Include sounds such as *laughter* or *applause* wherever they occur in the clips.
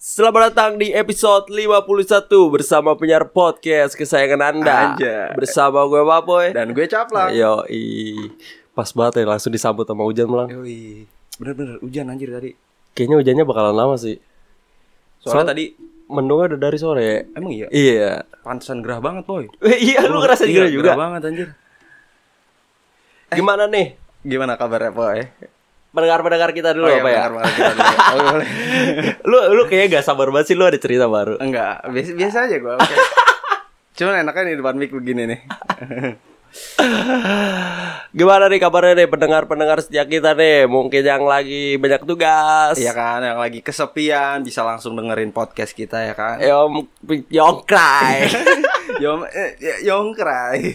Selamat datang di episode 51 bersama penyiar podcast kesayangan Anda. Anjay. Bersama gue Papoy. Dan gue caplang. Yo, pas banget ya langsung disambut sama hujan melang. Yoi. Bener-bener hujan anjir tadi. Kayaknya hujannya bakalan lama sih. Soalnya tadi Mendungnya udah dari sore ya. emang iya. Iya. Pantesan gerah banget, boy. *laughs* iya, lu ngerasa Iya, juga juga. Gerah banget anjir. Gimana nih? Gimana kabarnya, boy? Pendengar-pendengar kita dulu Oh, iya, apa ya? kita dulu. Oh, boleh. *laughs* lu lu kayaknya gak sabar banget sih lu ada cerita baru. Enggak, biasa, biasa aja gue. *laughs* Cuman enaknya di depan mic begini nih. *laughs* *sighs* Gimana nih kabarnya nih pendengar-pendengar setia kita nih? Mungkin yang lagi banyak tugas. Iya kan, yang lagi kesepian bisa langsung dengerin podcast kita ya kan. Yom Yongkrai. *laughs* Yom eh, ya- Yongkrai.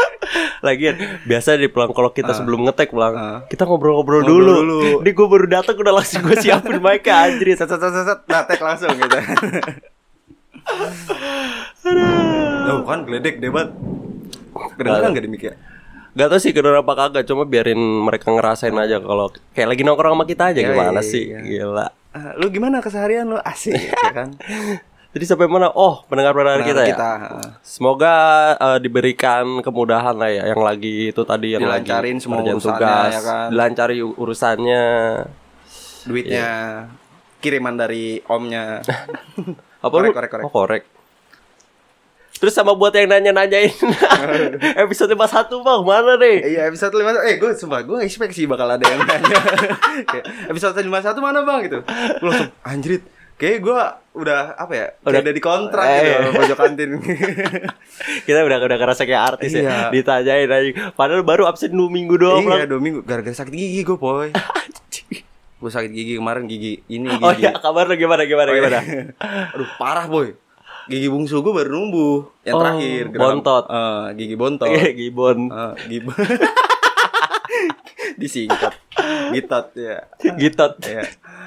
*laughs* Lagian biasa di pulang kalau kita sebelum ngetek pulang Ah. kita ngobrol-ngobrol Ngobrol dulu. dulu. Ini gue baru datang udah langsung gue siapin mic *laughs* anjir. Set set set set, nah tag langsung gitu. Oh, kan geledek debat. Kedengeran gak di mic ya? Gak tau sih kenapa apa kagak. Cuma biarin mereka ngerasain aja kalau Kayak lagi nongkrong sama kita aja Iya, Gimana iya, sih? iya. Gila. Ah, lu gimana keseharian lu? Asik *laughs* ya kan? Jadi sampai mana? Oh pendengar-pendengar kita, ya? kita ah. Semoga eh, diberikan kemudahan lah ya. Yang lagi itu tadi yang Dilancarin lagi semua urusannya, tugas ya kan? Dilancari urusannya. Duitnya kiriman dari omnya. *laughs* Apa Korek, lu? korek, korek. Oh korek Terus sama buat yang nanya-nanyain. *laughs* Episode 51 bang. Mana nih? iya episode 51 eh gue sumpah gue gak expect sih bakal ada yang nanya. *laughs* Episode 51 mana bang? Gitu. Gue langsung anjrit kayak gue udah apa ya Udah- udah di kontrak Eh. gitu pojok kantin. *laughs* Kita udah udah ngerasa kayak artis ya. Iya. Ditanyain aja. Padahal baru absen 2 minggu doang iya dua minggu. Gara-gara sakit gigi gue poy gue sakit gigi kemarin gigi ini gigi Oh iya kabar lu gimana gimana Oh, iya. gimana? Aduh parah boy Gigi bungsu gue baru numbuh Yang Oh, terakhir geram. bontot. Eh, Gigi bontot. *laughs* Gibon Eh, Gib *laughs* Disingkat. Gitot ya. Gitot. Ya.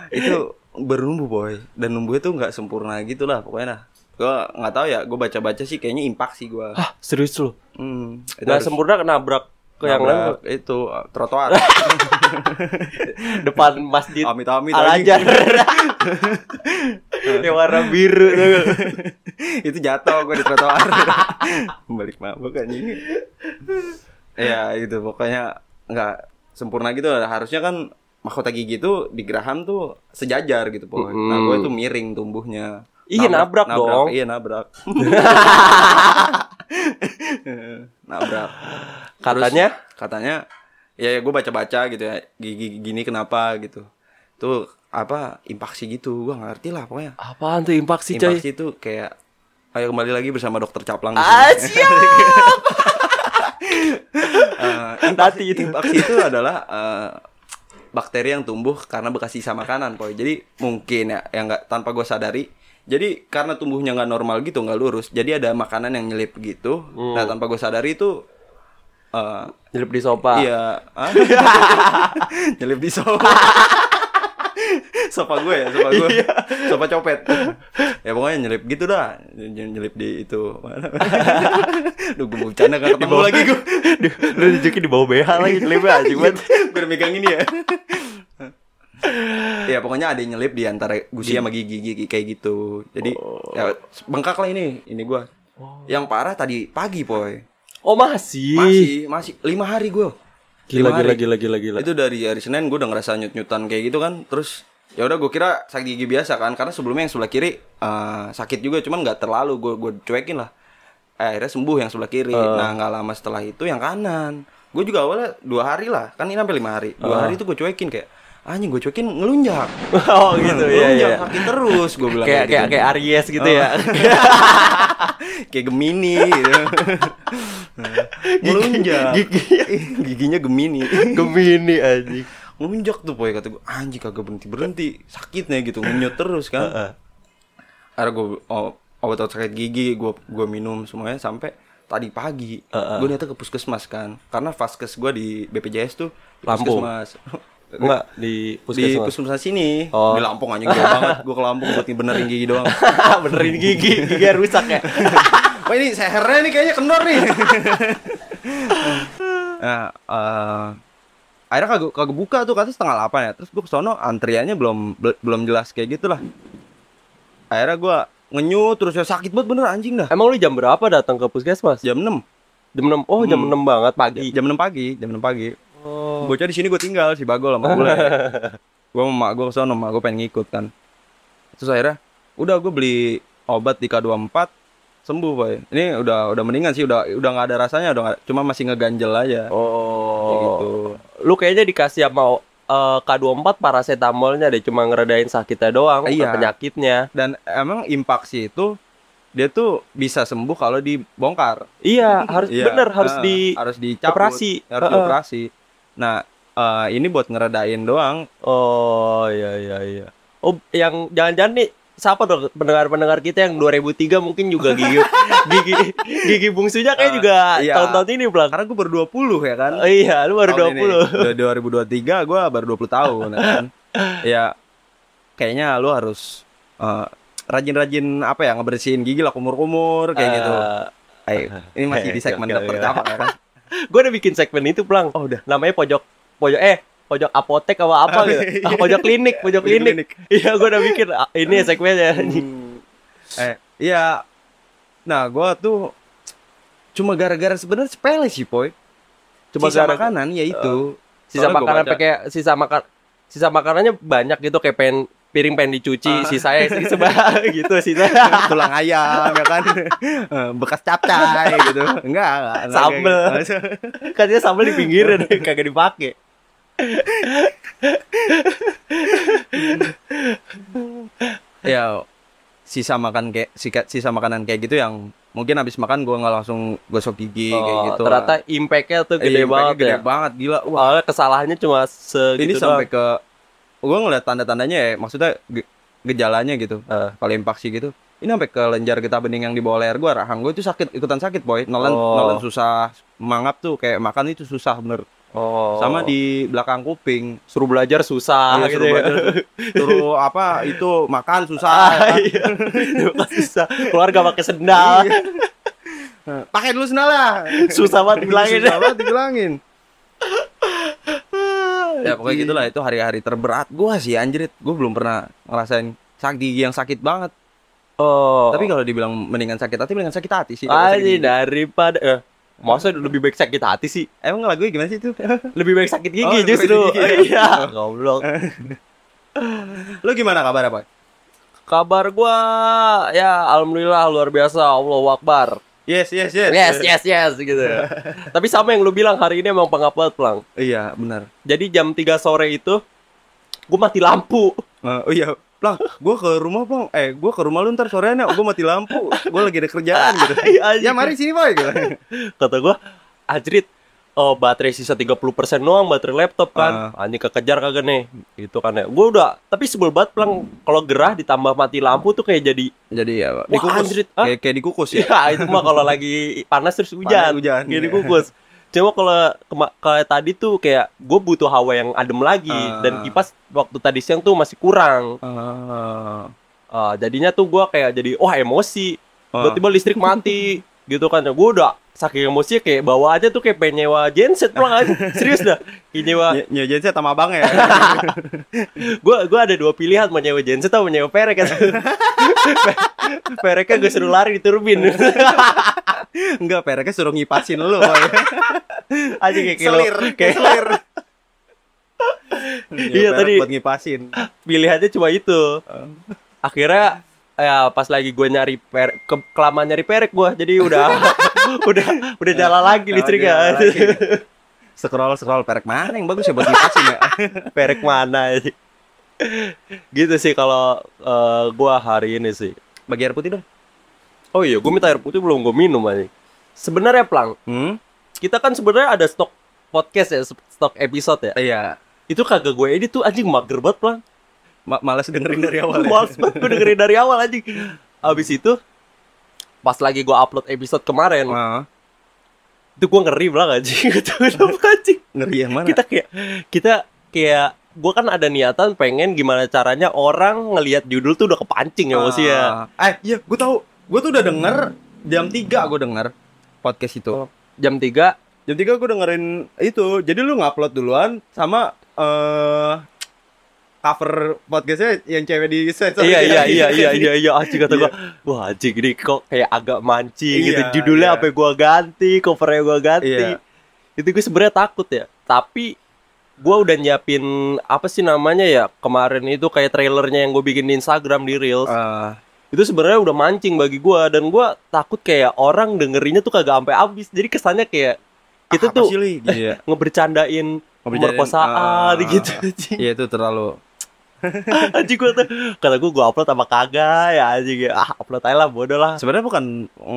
Itu baru numbuh boy. Dan numbuhnya tuh nggak sempurna gitu lah pokoknya nah. Gue nggak tahu ya Gue baca-baca sih kayaknya impak sih gue Hah serius lu? hmm, itu Gak harus sempurna kenabrak ke yang lain nabrak Itu eh, trotoar. *laughs* Depan masjid Amit-amit Al aja. Azhar. *laughs* Yang warna biru tuh. itu jatuh gue di trotoar. *laughs* Balik mabuk kan ini ya itu pokoknya nggak sempurna gitu. Harusnya kan mahkota gigi itu di geraham tuh sejajar gitu pokoknya nah gue tuh miring tumbuhnya. Iya, nabrak. dong. iya nabrak nabrak *laughs* Katanya Terus katanya ya, ya gue baca baca gitu ya gigi gini kenapa gitu tuh apa impaksi gitu gue ngerti lah pokoknya Apaan tuh impaksi coy? Impaksi itu kayak ayo kembali lagi bersama dokter Caplang. Ah *laughs* siap impaksi, itu. impaksi itu adalah eh, bakteri yang tumbuh karena bekas sisa makanan, Poy. Jadi mungkin ya yang nggak tanpa gue sadari. Jadi karena tumbuhnya nggak normal gitu, nggak lurus. Jadi ada makanan yang nyelip gitu. Nah tanpa gue sadari itu eh, Nyelip di sofa Iya, ah? *laughs* nyelip di sofa. sofa gue ya, sofa gue. Sofa copet. ya pokoknya nyelip gitu dah. Ny- Nyelip di itu. Duh, gue mau bercanda gak ketemu lagi gue. Lu nunjukin di bawah BH lagi nyelipnya anjing banget gue udah megang ini ya. *laughs* ya pokoknya ada yang nyelip di antara gusi sama gigi, gigi kayak gitu. Jadi ya bengkak lah ini, ini gue. Yang parah tadi pagi, poy. Oh masih Masih, masih lima hari gue. Gila gila gila gila gila Itu dari hari Senin gue udah ngerasa nyut-nyutan kayak gitu kan. Terus ya udah gue kira sakit gigi biasa kan karena sebelumnya yang sebelah kiri eh, sakit juga cuman nggak terlalu gue gue cuekin lah. Eh, akhirnya sembuh yang sebelah kiri. Nah nggak lama setelah itu yang kanan. Gue juga awalnya dua hari lah kan ini sampai lima hari. Dua hari itu gue cuekin kayak anjing gue cuekin ngelunjak. *laughs* Oh gitu ya ngelunjak ya sakit terus gue bilang Kayak kayak gitu. kayak Aries gitu ya *laughs* *laughs* kayak Gemini gitu. ngelunjak. Gigi giginya Gemini. Gemini anjing ngelunjak tuh poy kata gue anjing kagak berhenti berhenti sakitnya gitu ngunyut terus kan akhirnya gue oh, obat obat sakit gigi gue gue minum semuanya sampai tadi pagi Heeh. gue nyata ke puskesmas kan karena vaskes gue di BPJS tuh Lampung. puskesmas Enggak di di puskesmas puskesmas sini Oh. di Lampung anjing jauh banget gue ke Lampung buat benerin gigi doang *laughs* Benerin gigi Gigi rusak ya *laughs* Wah ini sehernya nih kayaknya kendor nih. *laughs* nah, eh, akhirnya kagak kagak buka tuh katanya setengah delapan ya. Terus gue kesono antriannya belum bel- belum jelas kayak gitulah. akhirnya gua ngenyut terus ya sakit banget bener anjing dah Emang lu jam berapa datang ke puskesmas? jam 6 Jam 6. Oh, jam Hmm. 6 banget pagi. jam 6 pagi jam 6 pagi Oh. bocah di sini gue tinggal si bagol sama gue *laughs* gue sama mak gue ke sana mak gue pengen ngikut kan terus akhirnya udah gue beli obat di K24 sembuh boy ini udah udah mendingan sih udah udah nggak ada rasanya udah nggak- cuma masih ngeganjel aja Oh. Kayak gitu Lu kayaknya dikasih sama eh, K24 paracetamolnya deh cuma ngeredain sakitnya doang, Iya. penyakitnya. dan emang impaksi itu dia tuh bisa sembuh kalau dibongkar Iya, harus Iya, bener harus eh, di harus dicabut operasi. harus Heeh. dioperasi nah eh, ini buat ngeredain doang Oh, iya iya iya. Oh, yang jangan-jangan nih siapa dong pendengar-pendengar kita yang 2003 mungkin juga gigi *laughs* gigi gigi bungsunya kayak Eh, juga iya. tahun-tahun ini Blang. karena gue baru 20 ya kan Oh, iya, lu baru tahun ini. 20. Udah 2023 gue baru 20 tahun ya kan. *laughs* ya kayaknya lu harus eh, rajin-rajin apa ya ngebersihin gigi lah kumur-kumur kayak gitu. Eh, Ayo, ini masih di *laughs* segmen dokter oke. apa kan? Gue udah bikin segmen itu, Blang. Oh, udah. Namanya pojok pojok eh pojok apotek apa apa gitu. Iya. *laughs* Ah, pojok klinik, pojok Pojok klinik. Iya, gue udah bikin Ah, ini segmennya. Hmm. Eh, iya. Nah, gua tuh cuma gara-gara sebenarnya sepele sih, Poy. Cuma Sisa gara- makanan ya itu. sisa Soalnya gua makanan pakai sisa makan sisa makanannya banyak gitu kayak pen piring pengen dicuci Ah. sisanya *laughs* sih sebah gitu sisa tulang ayam ya kan Eh, bekas capcay gitu enggak enggak, Sambel. kayak gitu. katanya sambal di pinggiran *laughs* *laughs* kagak dipakai ya sisa makan kayak sisa, sisa makanan kayak gitu yang mungkin habis makan gua nggak langsung gosok gigi kayak Oh, gitu ternyata impactnya tuh gede Iya, banget gede ya banget gila wah Soalnya kesalahannya cuma segitu ini sampai doang. ke gua ngeliat tanda-tandanya ya maksudnya ge- gejalanya gitu Eh. kalau impaksi gitu ini sampai ke lenjar getah bening yang di bawah leher gua rahang gua itu sakit ikutan sakit boy nolan Oh. nolan susah mangap tuh kayak makan itu susah bener oh. sama di belakang kuping suruh belajar susah Iya, gitu suruh ya. belajar suruh *laughs* apa itu makan susah Ah, kan? iya. *laughs* Susah. Keluarga pakai sendal. Iya. pakai dulu sendal lah Susah banget bilangin. susah banget dibilangin *laughs* ya pokoknya gitulah itu hari-hari terberat gua sih anjrit gua belum pernah ngerasain sakit gigi yang sakit banget Oh. tapi kalau dibilang mendingan sakit hati mendingan sakit hati sih Aji daripada eh, masa lebih baik sakit hati sih? emang lagunya gimana sih itu *laughs* Lebih baik sakit gigi Oh, justru. gigi, Iya. Goblok. *laughs* lu gimana kabar apa Kabar gua ya alhamdulillah luar biasa. Allahu Akbar. Yes yes yes Yes, yes, yes gitu. *laughs* Tapi sama yang lu bilang hari ini emang pengap banget, Plang. iya benar Jadi jam 3 sore itu gua mati lampu. Eh, oh iya Plang, gua ke rumah bang, eh gua ke rumah lu ntar soreannya, gua mati lampu, gua lagi ada kerjaan gitu. *laughs* Iya, anjing. ya mari sini boy gitu. Kata gua, "Ajrit, oh baterai sisa 30% doang baterai laptop kan. Anjing kekejar kagak nih." Gitu kan ya. Gua udah, tapi sebel banget Plang kalau gerah ditambah mati lampu tuh kayak jadi Jadi ya, Wah, dikukus, anjrit. Kayak, kayak dikukus ya. Ya itu mah kalau lagi panas terus hujan, Panas, hujan, Gini iya. kukus. Cuma kalau kayak tadi tuh kayak gue butuh hawa yang adem lagi Ah. dan kipas waktu tadi siang tuh masih kurang. Ah. Ah, jadinya tuh gue kayak jadi wah emosi. Ah. Tiba-tiba listrik mati gitu kan. Gue udah saking emosi kayak bawa aja tuh kayak pengen *laughs* nyewa genset pulang aja. Serius dah. Kayak nyewa Ny- Nyewain saya sama abang ya. *laughs* gue gue ada dua pilihan mau nyewa genset atau mau nyewa perek kan. *laughs* Pereknya gue suruh lari di turbin. Enggak, pereknya suruh ngipasin lu. boy. aja kayak kilo Selir, kayak selir. Iya, Nyewa tadi- buat ngipasin. pilihannya cuma itu akhirnya ya pas lagi gue nyari per ke kelamaan nyari perek gue jadi udah *laughs* udah udah nyala lagi listriknya Nyala lagi. Scroll scroll perek mana yang bagus ya buat ngipasin ya? *laughs* perek mana ini gitu sih kalau eh, gue hari ini sih Bagi air putih dong. oh iya gue minta air putih belum gue minum aja sebenarnya plang Hmm? kita kan sebenarnya ada stok podcast ya stok episode ya Iya. itu kagak gue edit tuh anjing mager banget plang Ma malas dengerin dari awal ya. Males banget gue dengerin dari awal anjing Abis itu Pas lagi gue upload episode kemarin Ah, Itu gue ngeri banget anjing *laughs* tau kenapa anjing ngeri yang mana? Kita kayak Kita kayak Gue kan ada niatan pengen gimana caranya orang ngelihat judul tuh udah kepancing emosi ya Ah, Eh, iya, gue tahu. Gue tuh udah denger jam 3 gue denger podcast itu. Oh. Jam 3 Jam 3 gue dengerin itu. Jadi lu ngupload duluan sama eh cover podcastnya yang cewek di sensor. iya iya iya iya iya iya *laughs* anjing kata gua wah anjing ini kok kayak agak mancing gitu Iya, judulnya iya. apa gua ganti covernya gua ganti Iya. itu gue sebenarnya takut ya tapi gua udah nyiapin apa sih namanya ya kemarin itu kayak trailernya yang gue bikin di Instagram di Reels Eh, itu sebenarnya udah mancing bagi gua dan gua takut kayak orang dengerinnya tuh kagak sampai habis jadi kesannya kayak kita apa tuh sih, Li? *laughs* Gitu ya. ngebercandain pemerkosaan ah, gitu. Iya itu terlalu *laughs* anjing gua tuh kata gua gua upload sama kagak ya anjing ya ah upload aja lah bodoh lah sebenarnya bukan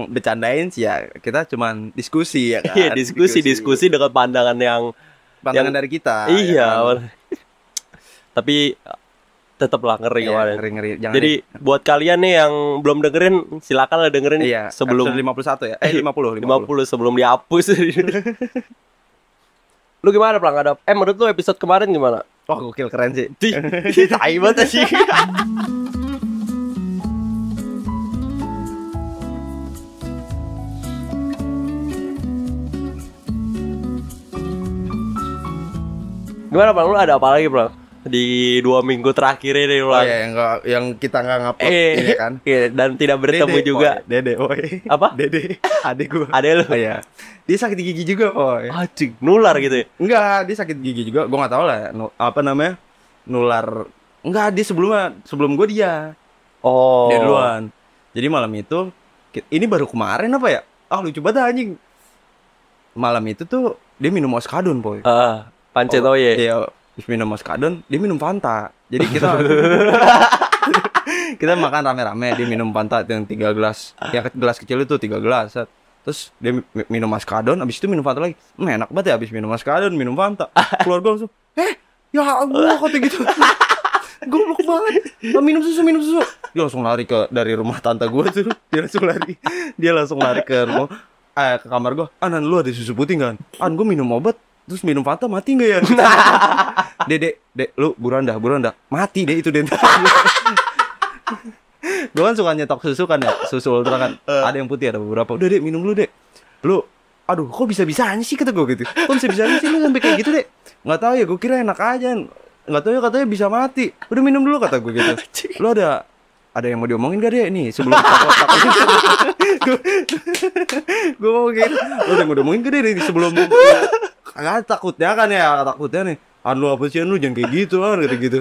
bercandain sih ya kita cuman diskusi ya *laughs* kan Iya diskusi diskusi dengan pandangan yang pandangan yang- dari kita iya. ya kan? Tapi tetap lah ngeri Iya, kemarin. ngeri ngeri jangan Jadi buat kalian nih yang belum dengerin silakan lah dengerin iya sebelum episode 51 ya eh 50 50 sebelum dihapus. *laughs* lu gimana Plang? Ada eh menurut lu episode kemarin gimana? Wah gokil keren sih Di *laughs* tai banget sih. Gimana Plang? Lu ada apa lagi Plang? Di dua minggu terakhir ini oh Plang. iya yang nggak yang kita nggak ngupload Eh, ini kan *laughs* iya, dan tidak bertemu Dede, juga. Boy. Dede oi Apa? Dede adik gua *laughs* Ada lu. Oh, iya dia sakit gigi juga boy Anjing, nular gitu ya. enggak dia sakit gigi juga gua nggak tahu lah apa namanya nular enggak dia sebelumnya sebelum gua dia Oh. dia duluan jadi malam itu ini baru kemarin apa ya ah lucu banget anjing malam itu tuh dia minum oskadon boy Ah, Pancetoye. Iya, habis minum oskadon, dia minum Fanta. Jadi kita *laughs* kita makan rame-rame, dia minum Fanta yang tiga gelas. Ke- gelas kecil itu tiga gelas. set. Terus dia mi- mi- minum oskadon, habis itu minum Fanta lagi. Hmm, enak banget ya habis minum oskadon, minum Fanta. Keluarga langsung, "Eh, ya Allah kata gitu." *laughs* Goblok banget. "Ah, Minum susu, minum susu. Dia langsung lari ke dari rumah tante gua tuh. Dia langsung lari. Dia langsung lari ke rumah eh, ke kamar gua. Anan lu ada susu putih kan? An gua minum obat terus minum Fanta mati nggak ya? *laughs* Dek, dek, lu buruan dah, buruan dah. Mati deh itu deh. *laughs* gue kan suka nyetok susu kan ya, susu ultra kan. Ada yang putih, ada beberapa. Udah dek, minum lu dek. Lu, aduh, kok bisa bisanya sih kata gue gitu. Kok bisa bisanya sih lu sampai kayak gitu dek? Nggak tahu ya, gue kira enak aja. Nggak tahu ya katanya bisa mati. Udah minum dulu kata gue gitu. Lu ada ada yang mau diomongin gak deh nih sebelum *laughs* gue mau gitu lu ada yang mau diomongin gak deh nih sebelum Kagak takutnya kan ya takutnya nih. Anu apa sih anu jangan kayak gitu kan gitu gitu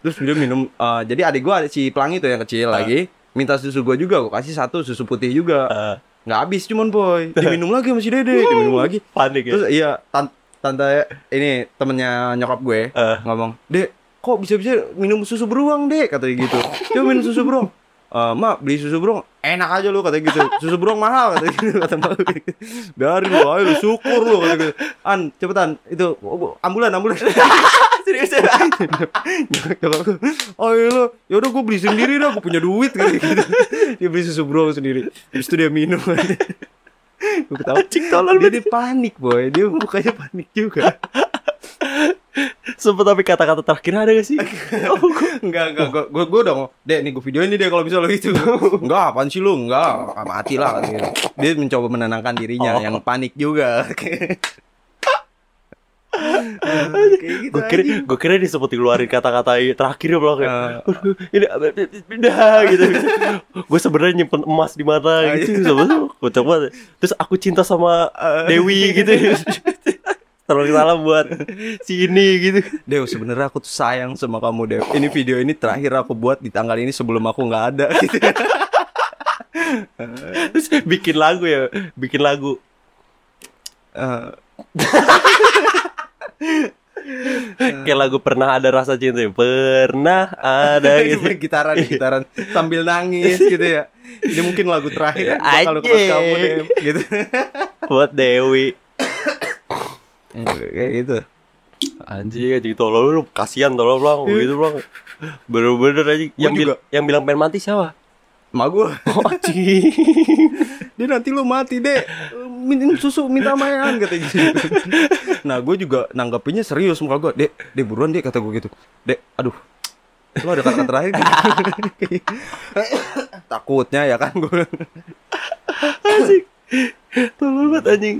terus dia minum eh, jadi adik gua ada si pelangi tuh yang kecil lagi minta susu gua juga gua kasih satu susu putih juga. Ah, nggak habis cuman boy. *laughs* Diminum lagi sama si dede diminum lagi. panik ya. terus iya tan- tante ini temennya nyokap gue Eh. ngomong dek kok bisa bisa minum susu beruang dek? Katanya gitu. Coba minum susu beruang Eh, mak beli susu beruang enak aja lu katanya gitu susu beruang mahal katanya gitu kata mak gitu. biarin lu ayo lu syukur lu katanya gitu an cepetan itu oh, ambulan ambulan *laughs* Serius ya? Oh iya lo, yaudah gue beli sendiri dah, gue punya duit kayak gitu. Dia beli susu beruang sendiri, habis itu dia minum. gue ketawa, dia, dia panik boy, dia mukanya panik juga. Sempet tapi kata-kata terakhir ada gak sih? *laughs* Oh, Enggak, enggak, gue, gue, gue udah ngomong, dek nih gue videoin nih deh kalau bisa lo gitu. *laughs* Enggak, apaan sih lu? Enggak, ah, mati lah. Gitu. Dia mencoba menenangkan dirinya, Oh. yang panik juga. *laughs* Kayak gitu gue kira aja. gue kira dia sempet ngeluarin kata-kata terakhir ya belakang Eh. Aduh, ini pindah gitu gue sebenarnya nyimpen emas di mata gitu kocak banget terus aku cinta sama Dewi gitu tolong salam buat si ini gitu Dew sebenarnya aku tuh sayang sama kamu Dew Ini video ini terakhir aku buat di tanggal ini sebelum aku nggak ada *laughs* gitu. terus bikin lagu ya bikin lagu Eh, kayak lagu pernah ada rasa cinta ya. pernah ada *laughs* gitu. gitaran gitaran sambil nangis gitu ya Ini mungkin lagu terakhir bakal Anjing. kamu Dew gitu buat Dewi *coughs* Kayak gitu. Anjing anjing tolong lu kasihan tolong bang. Gitu bang. Bener-bener anjing. Yang, bil- yang bilang pengen mati siapa? Ma gue oh anjing. *laughs* Dia nanti lu mati deh Minum susu minta mayan kata gitu *laughs* Nah gue juga nanggapinnya serius muka gue Dek, dek buruan dek kata gue gitu. Dek, aduh. Lu ada kata-kata terakhir *laughs* gitu. Takutnya ya kan gue anjing. Tolong banget anjing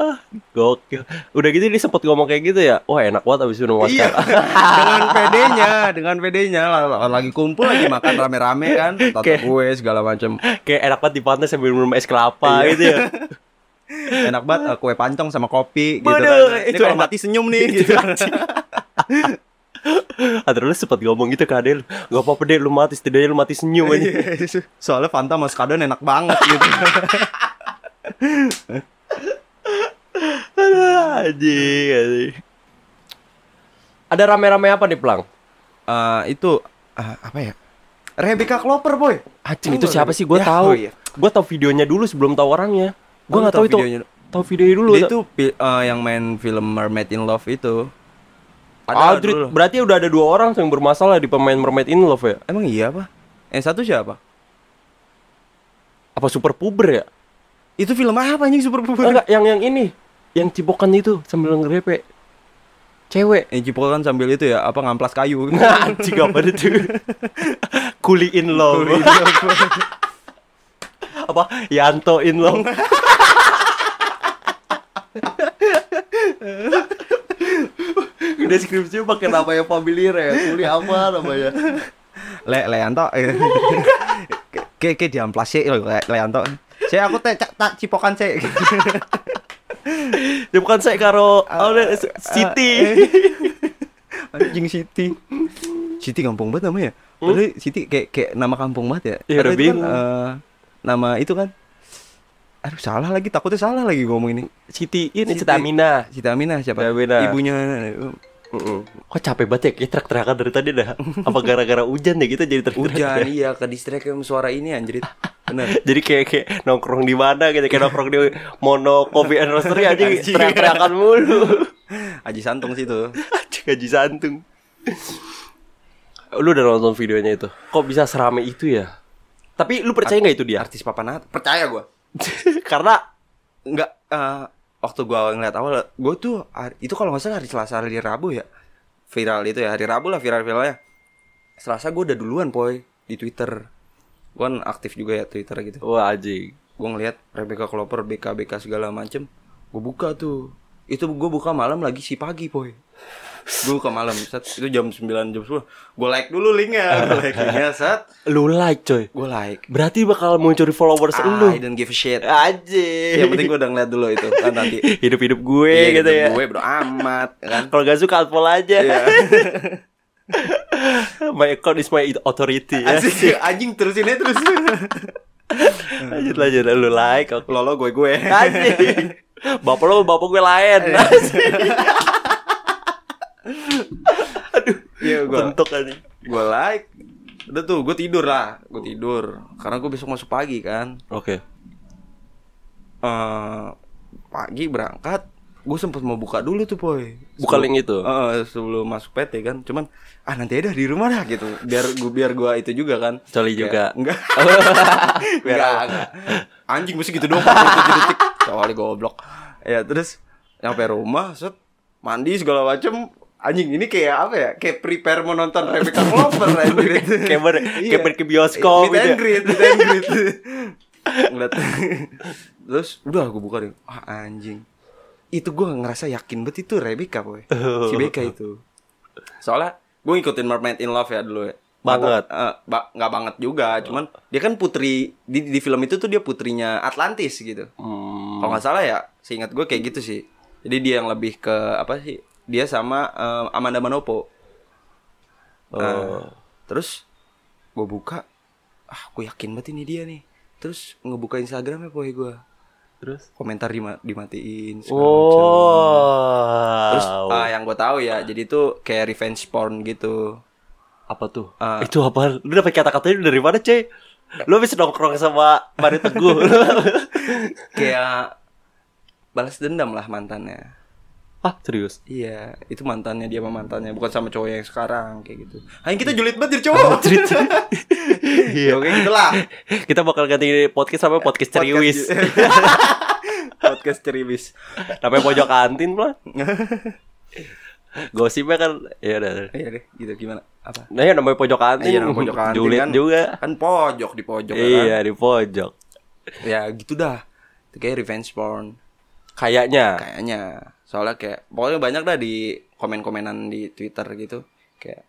Ah, gokil. Udah gitu dia sempet ngomong kayak gitu ya. Wah, enak banget abis minum Iya. masker. *laughs* dengan pedenya, dengan pedenya lagi kumpul lagi makan rame-rame kan, Kayak- kue segala macam. kayak enak banget di pantai sambil minum es kelapa Iya. gitu ya. *laughs* Enak banget eh, kue pancong sama kopi gitu Waduh, kan. Ini kalau mati senyum nih gitu. *laughs* Ada lu sempet ngomong gitu ke Adel. Gak apa-apa deh lu mati, setidaknya lu mati senyum aja. Iya, Soalnya Fanta sama Skadon enak banget gitu. Anjing, anjing. Ada rame-rame apa nih, Plang? Eh, itu eh, apa ya? Rebecca Clover boy. Anjing itu siapa sih? Gue Ya, tahu. oh iya. Gue tahu videonya dulu sebelum tahu orangnya. Gue nggak tahu itu. videonya. Tahu videonya dulu. Dia itu pi- eh, yang main film Mermaid in Love itu. Ada dulu. berarti udah ada dua orang yang bermasalah di pemain Mermaid in Love ya? Emang iya apa? Yang satu siapa? Apa Super Puber ya? Itu film apa anjing Super Puber? Enggak, yang yang ini, yang cipokan itu sambil ngrepe. Cewek. Yang cipokan sambil itu ya, apa ngamplas kayu. *laughs* Anjing apa itu? Kuli in love. apa? Yanto in love. *laughs* Deskripsinya pakai nama yang familiar ya. Kuli apa namanya? Le Leanto. Kayak *laughs* kayak diamplas sih Le Leanto. Saya aku teh cak- tak cipokan saya. Dia bukan saya karo oh, City. *laughs* Anjing Siti. Siti kampung banget namanya. Padahal Siti kayak kayak nama kampung banget ya. Iya, udah kan, bingung. eh, nama itu kan. Aduh salah lagi takutnya salah lagi ngomong ini. City ini. Citamina. Siti Aminah siapa? Aminah. Mm-mm. Kok capek banget ya? Kayak teriak-teriakan dari tadi dah. *laughs* Apa gara-gara hujan deh kita jadi teriak Hujan iya ke distrik suara ini anjrit. Bener. *laughs* Jadi kayak kayak nongkrong di mana gitu, kayak nongkrong di Mono Coffee and Roastery aja *laughs* teriak-teriakan mulu. Aji Santung sih itu. Anjing gaji santung. Lu udah nonton videonya itu? Kok bisa serame itu ya? Tapi lu percaya nggak itu dia? Artis papanat. Percaya gua. Karena Enggak eh, waktu gua ngeliat awal gua tuh hari- itu kalau nggak salah hari Selasa hari Rabu ya. Viral itu ya hari Rabu lah viral-viralnya. Selasa gua udah duluan poy di Twitter. Gua kan aktif juga ya Twitter gitu. wah anjing. Gua ngeliat Rebecca Clover BK BK segala macem. Gua buka tuh. Itu gua buka malam lagi si pagi poy. Gua buka malam set itu jam 9 jam 10. Gua like dulu linknya, gua *laughs* like linknya set. Lu like coy. Gua like. Berarti bakal muncul followers lu. I don't give a shit. Anjing. Yang penting gua udah ngeliat dulu itu kan nanti. *laughs* hidup-hidup gue Iya, gitu ya. Gue bro amat kan. Kalau gak suka unfollow aja. Iya. *laughs* my account is my authority. Ya. Asik, anjing terusin aja terus. lanjut lanjut lu like oke. Lolo gue gue. Anjing. Bapak lo bapak gue lain. *laughs* Aduh. Iya gue. Bentuk anjing. Gue like. Udah tuh, gue tidur lah. Gue tidur. Karena gue besok masuk pagi kan. Oke. eh pagi berangkat. Gue sempet mau buka dulu tuh poy. Buka Sebelum- link itu? Eh, sebelum masuk PT kan. Cuman ah nanti aja dah di rumah dah gitu. Biar gue biar gue itu juga kan. Coli juga. *laughs* Enggak. enggak, enggak. Anjing mesti gitu doang 47 detik. Soalnya goblok. Ya terus nyampe rumah set mandi segala macem anjing ini kayak apa ya? Kayak prepare mau nonton Rebecca Clover. *laughs* Kayak ber- Iya. kayak pergi ke bioskop gitu ya. meet and greet. *laughs* Ngeliat. Terus udah gue buka deh. Ah anjing. Itu gue ngerasa yakin banget itu Rebecca boy. Si Becca itu. Soalnya gue ngikutin Mermaid in Love ya dulu ya. Banget. Eh, ba- nggak banget juga, cuman dia kan putri di, di film itu tuh dia putrinya Atlantis gitu. Hmm. Kalau nggak salah ya, seingat gue kayak gitu sih. Jadi dia yang lebih ke apa sih? Dia sama eh, Amanda Manopo. Oh. Nah, terus gue buka, ah gue yakin banget ini dia nih. Terus ngebuka Instagramnya boy gue, Terus? komentar dima- dimatiin. Oh. Terus ah, yang gue tahu ya, jadi itu kayak revenge porn gitu. apa tuh? Ah. Itu apa? Lu dapet kata-katanya dari mana, Cuy? Lu habis nongkrong sama Mari Teguh. *laughs* Kayak balas dendam lah mantannya. Ah, serius? Iya, itu mantannya dia sama mantannya, bukan sama cowok yang sekarang kayak gitu. Hanya kita julid banget jadi cowok. *laughs* Iya, oke gitulah. Kita bakal ganti podcast sama podcast ceriwis. *laughs* Podcast ceriwis. Namanya pojok kantin lah. *laughs* Gosipnya kan ya udah. Iya deh, gitu gimana? Apa? Nah, ya namanya pojok kantin. Iya, nama pojok kantin Julid kan. juga. Kan pojok di pojok ya Iya, kan? di pojok. Ya gitu dah. Itu kayak revenge porn. Kayaknya. kayaknya soalnya kayak pokoknya banyak dah di komen-komenan di Twitter gitu kayak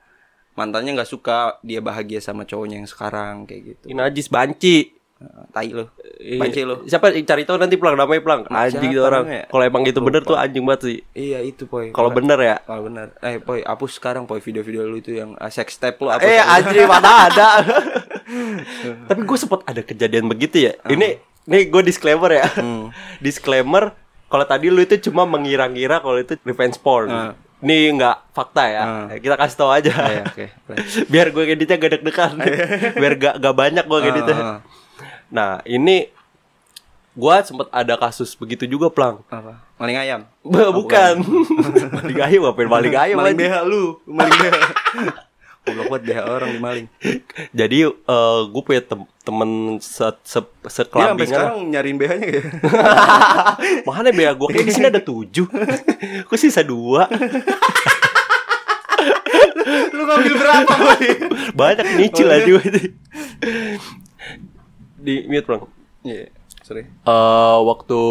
mantannya nggak suka dia bahagia sama cowoknya yang sekarang kayak gitu Ini najis banci. Nah, tai lo banci lo Siapa cari tahu nanti pulang namanya pulang. Anjing itu orang. namanya? Kalau emang itu bener tuh anjing banget sih. iya itu poy Kalau bener ya. kalau bener eh poy hapus sekarang poy video-video lu itu yang uh, sex tape lu hapus Eh anjing *laughs* mana ada. Tapi gue sempet ada kejadian begitu ya. Ini ini gue disclaimer ya. *laughs* disclaimer kalau tadi lu itu cuma mengira-ngira kalau itu revenge porn. Ah. Ini nggak fakta ya. Ah. Kita kasih tahu aja. Iya, oke. *laughs* Biar gue editnya gak deg-degan. *laughs* Biar gak, gak banyak gue editnya. Ah, ah. Nah, ini gua sempet ada kasus begitu juga, Plang. apa maling ayam Bah, bukan. *laughs* maling ayam ngapain maling ayam maling? BH lu maling BH Goblok banget BH orang dimaling Jadi eh gue punya tem temen se se Dia sampai sekelambingan. sekarang nyariin BH-nya ya *laughs* Mana ya gue kayak di sini ada tujuh. Kok sisa dua? *laughs* Lu ngambil berapa boy? Banyak nyicil Oh, aja iya. gue. Di mute bang. Iya, sorry Eh waktu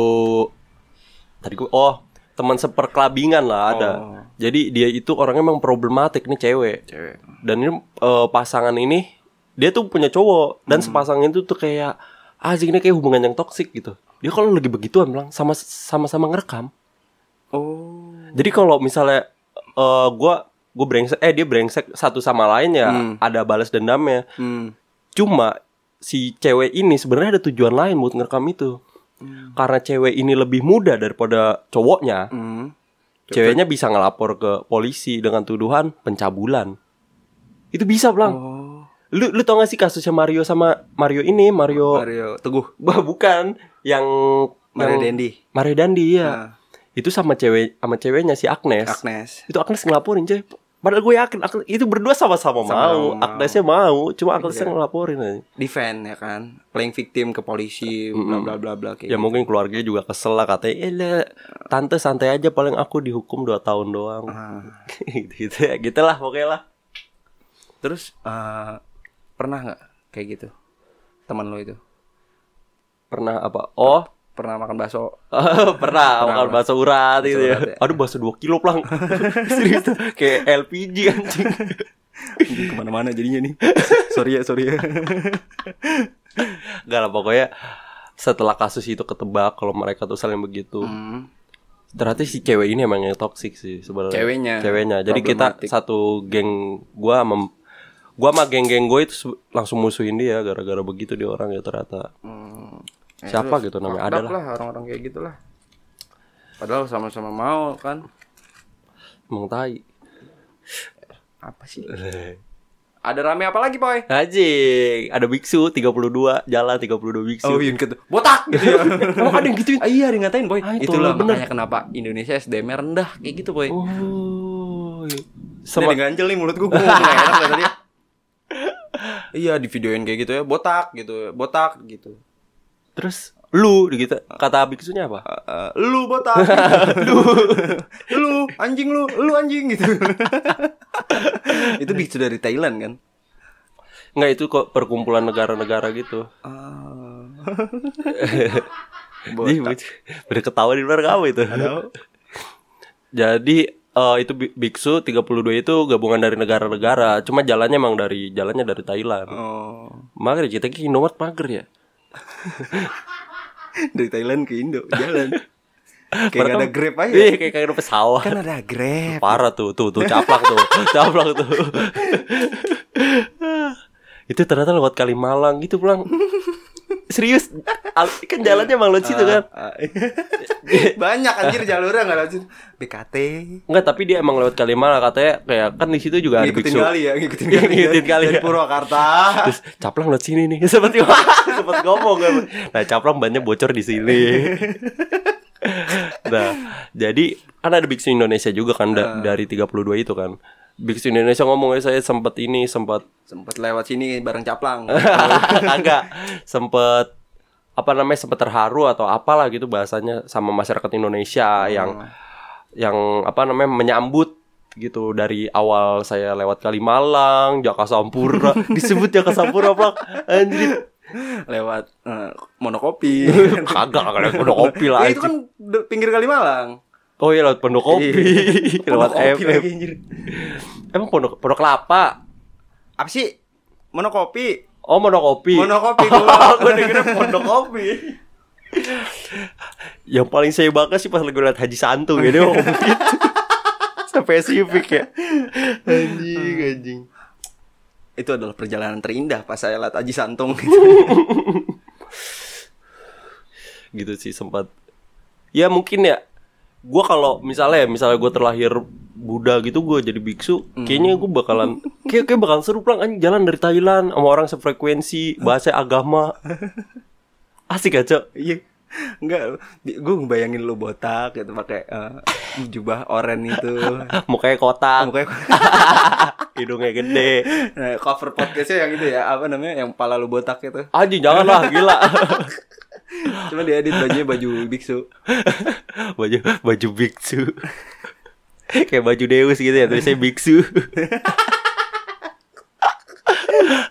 tadi gue oh teman seperkelabingan lah ada. Oh. Jadi dia itu orangnya emang problematik nih cewek. Cewek Dan ini eh, pasangan ini dia tuh punya cowok Hmm. dan sepasang itu tuh kayak ah ini kayak hubungan yang toksik gitu. Dia kalau lagi begituan bilang sama sama-sama ngerekam. Oh Jadi kalau misalnya eh gua gue brengsek eh dia brengsek satu sama lain ya Hmm. ada balas dendamnya. Hmm Cuma si cewek ini sebenarnya ada tujuan lain buat ngerekam itu. Karena cewek ini lebih muda daripada cowoknya, Hmm ceweknya bisa ngelapor ke polisi dengan tuduhan pencabulan. Itu bisa, Blang. Oh Lu lu tau gak sih kasusnya Mario sama Mario ini, Mario Mario Teguh *laughs* Bah, bukan yang Mario yang- Dendi Mario Dandi ya. Nah. Itu sama cewek sama ceweknya si Agnes. Agnes Itu Agnes ngelaporin coy Padahal gue yakin Agnes, itu berdua sama-sama mau mau. Agnesnya mau Cuma Agnesnya ngelaporin aja. Defend ya kan? Playing victim ke polisi Bla bla bla bla kayak Ya gitu. mungkin keluarganya juga kesel lah Katanya eh Tante santai aja paling aku dihukum 2 tahun doang. Ah. *laughs* gitu, ya Gitu lah pokoknya lah. Terus eh, Pernah nggak kayak gitu? Teman lo itu? Pernah apa? Oh Pernah makan bakso *laughs* pernah makan pernah. bakso urat gitu ya. ya. Aduh bakso 2 kilo plang *laughs* Serius Kayak LPG anjing Ke mana-mana jadinya nih Sorry ya sorry ya Gak lah pokoknya Setelah kasus itu ketebak Kalau mereka tuh saling begitu Hmm. Ternyata si cewek ini emang yang toxic sih sebenarnya. Ceweknya. Ceweknya. Jadi kita satu geng gua sama gua sama geng-geng gue itu langsung musuhin dia gara-gara begitu dia orang ya ternyata. Hmm. Siapa terus gitu namanya? Ada lah. orang-orang kayak gitulah. Padahal sama-sama mau kan. Emang tai. Apa sih? *laughs* Ada rame apa lagi, Boy? Anjing, ada biksu 32, jalan 32 biksu. Oh, iya gitu. Botak gitu ya. *laughs* Emang ada yang gituin? Ah, iya, dia ngatain, Boy. Ah, itu Itulah lah, bener. makanya kenapa Indonesia SDM rendah kayak gitu, Boy. Oh. Sama ganjel nih mulut gue, gue enak tadi. *laughs* Iya, di videoin kayak gitu ya, botak gitu, botak gitu. Terus lu gitu kata biksunya apa? Eh, lu botak lu *laughs* lu anjing lu lu anjing gitu *laughs* itu bisu dari Thailand kan Enggak itu kok perkumpulan negara-negara gitu. ah Jadi pada ketawa di luar kamu itu. Jadi eh, itu bi- biksu 32 itu gabungan dari negara-negara. Cuma jalannya emang dari jalannya dari Thailand. oh Mager kita ke Indomaret mager ya. *laughs* dari Thailand ke Indo jalan *laughs* kayak gak ada grab aja Iya, kayak kayak ada pesawat. kan ada grab Parah tuh, tuh, tuh caplak tuh, *laughs* caplak tuh. itu ternyata lewat Kalimalang gitu pulang. Serius, kan jalannya emang lewat situ kan? Ah, *laughs* banyak anjir jalurnya nggak lewat situ BKT Enggak, tapi dia emang lewat Kalimalang katanya kayak kan di situ juga ada ngikutin biksu. kali ya ngikutin *laughs* kali ya. Ngikutin kali dari ya. Purwakarta Terus caplang lewat sini nih. *laughs* Seperti sempat ngomong kan. Nah, caplang bannya bocor di sini. nah, jadi kan ada Biksu Indonesia juga kan da- dari 32 itu kan. Biksu Indonesia ngomong "Eh, saya sempat ini sempat sempet lewat sini bareng caplang *laughs* agak sempat apa namanya sempat terharu atau apalah gitu bahasanya sama masyarakat Indonesia yang yang apa namanya menyambut gitu dari awal saya lewat Kalimalang, Jaka Sampurna, *laughs* disebut Jaka Sampurna Pak. Anjir. lewat eh, monokopi. *laughs* Kagak kagak udah kopi lah. Ya, itu kan pinggir Kalimalang. Oh iya lewat pondok kopi. *laughs* lewat Monokopi FM. lagi, anjir. Emang pondok pondok kelapa. Apa sih? Monokopi. Oh monokopi. Monokopi *laughs* gua. gue dengernya pondok kopi. Yang paling saya bangga sih pas lagi liat Haji Santu gitu. *laughs* ngomong gitu. Spesifik ya. Anjing, anjing. Itu adalah perjalanan terindah pas saya lihat Aji Santung. gitu sih sempat ya mungkin ya gua kalau misalnya misalnya gue terlahir Buddha gitu gue jadi biksu kayaknya gue bakalan kayak kayak bakalan seru pulang anjing jalan dari Thailand sama orang sefrekuensi bahasa agama. *laughs* Asik aja Iya. Enggak, gue ngebayangin lu botak gitu pakai eh, jubah oranye itu. *laughs* mau kayak kotak. Mukanya *laughs* hidungnya gede. Nah, cover podcastnya yang itu ya apa namanya yang pala lu botak itu. anjing janganlah gila Cuma dia edit bajunya baju biksu. *laughs* baju baju biksu kayak baju Deus gitu ya tulisnya biksu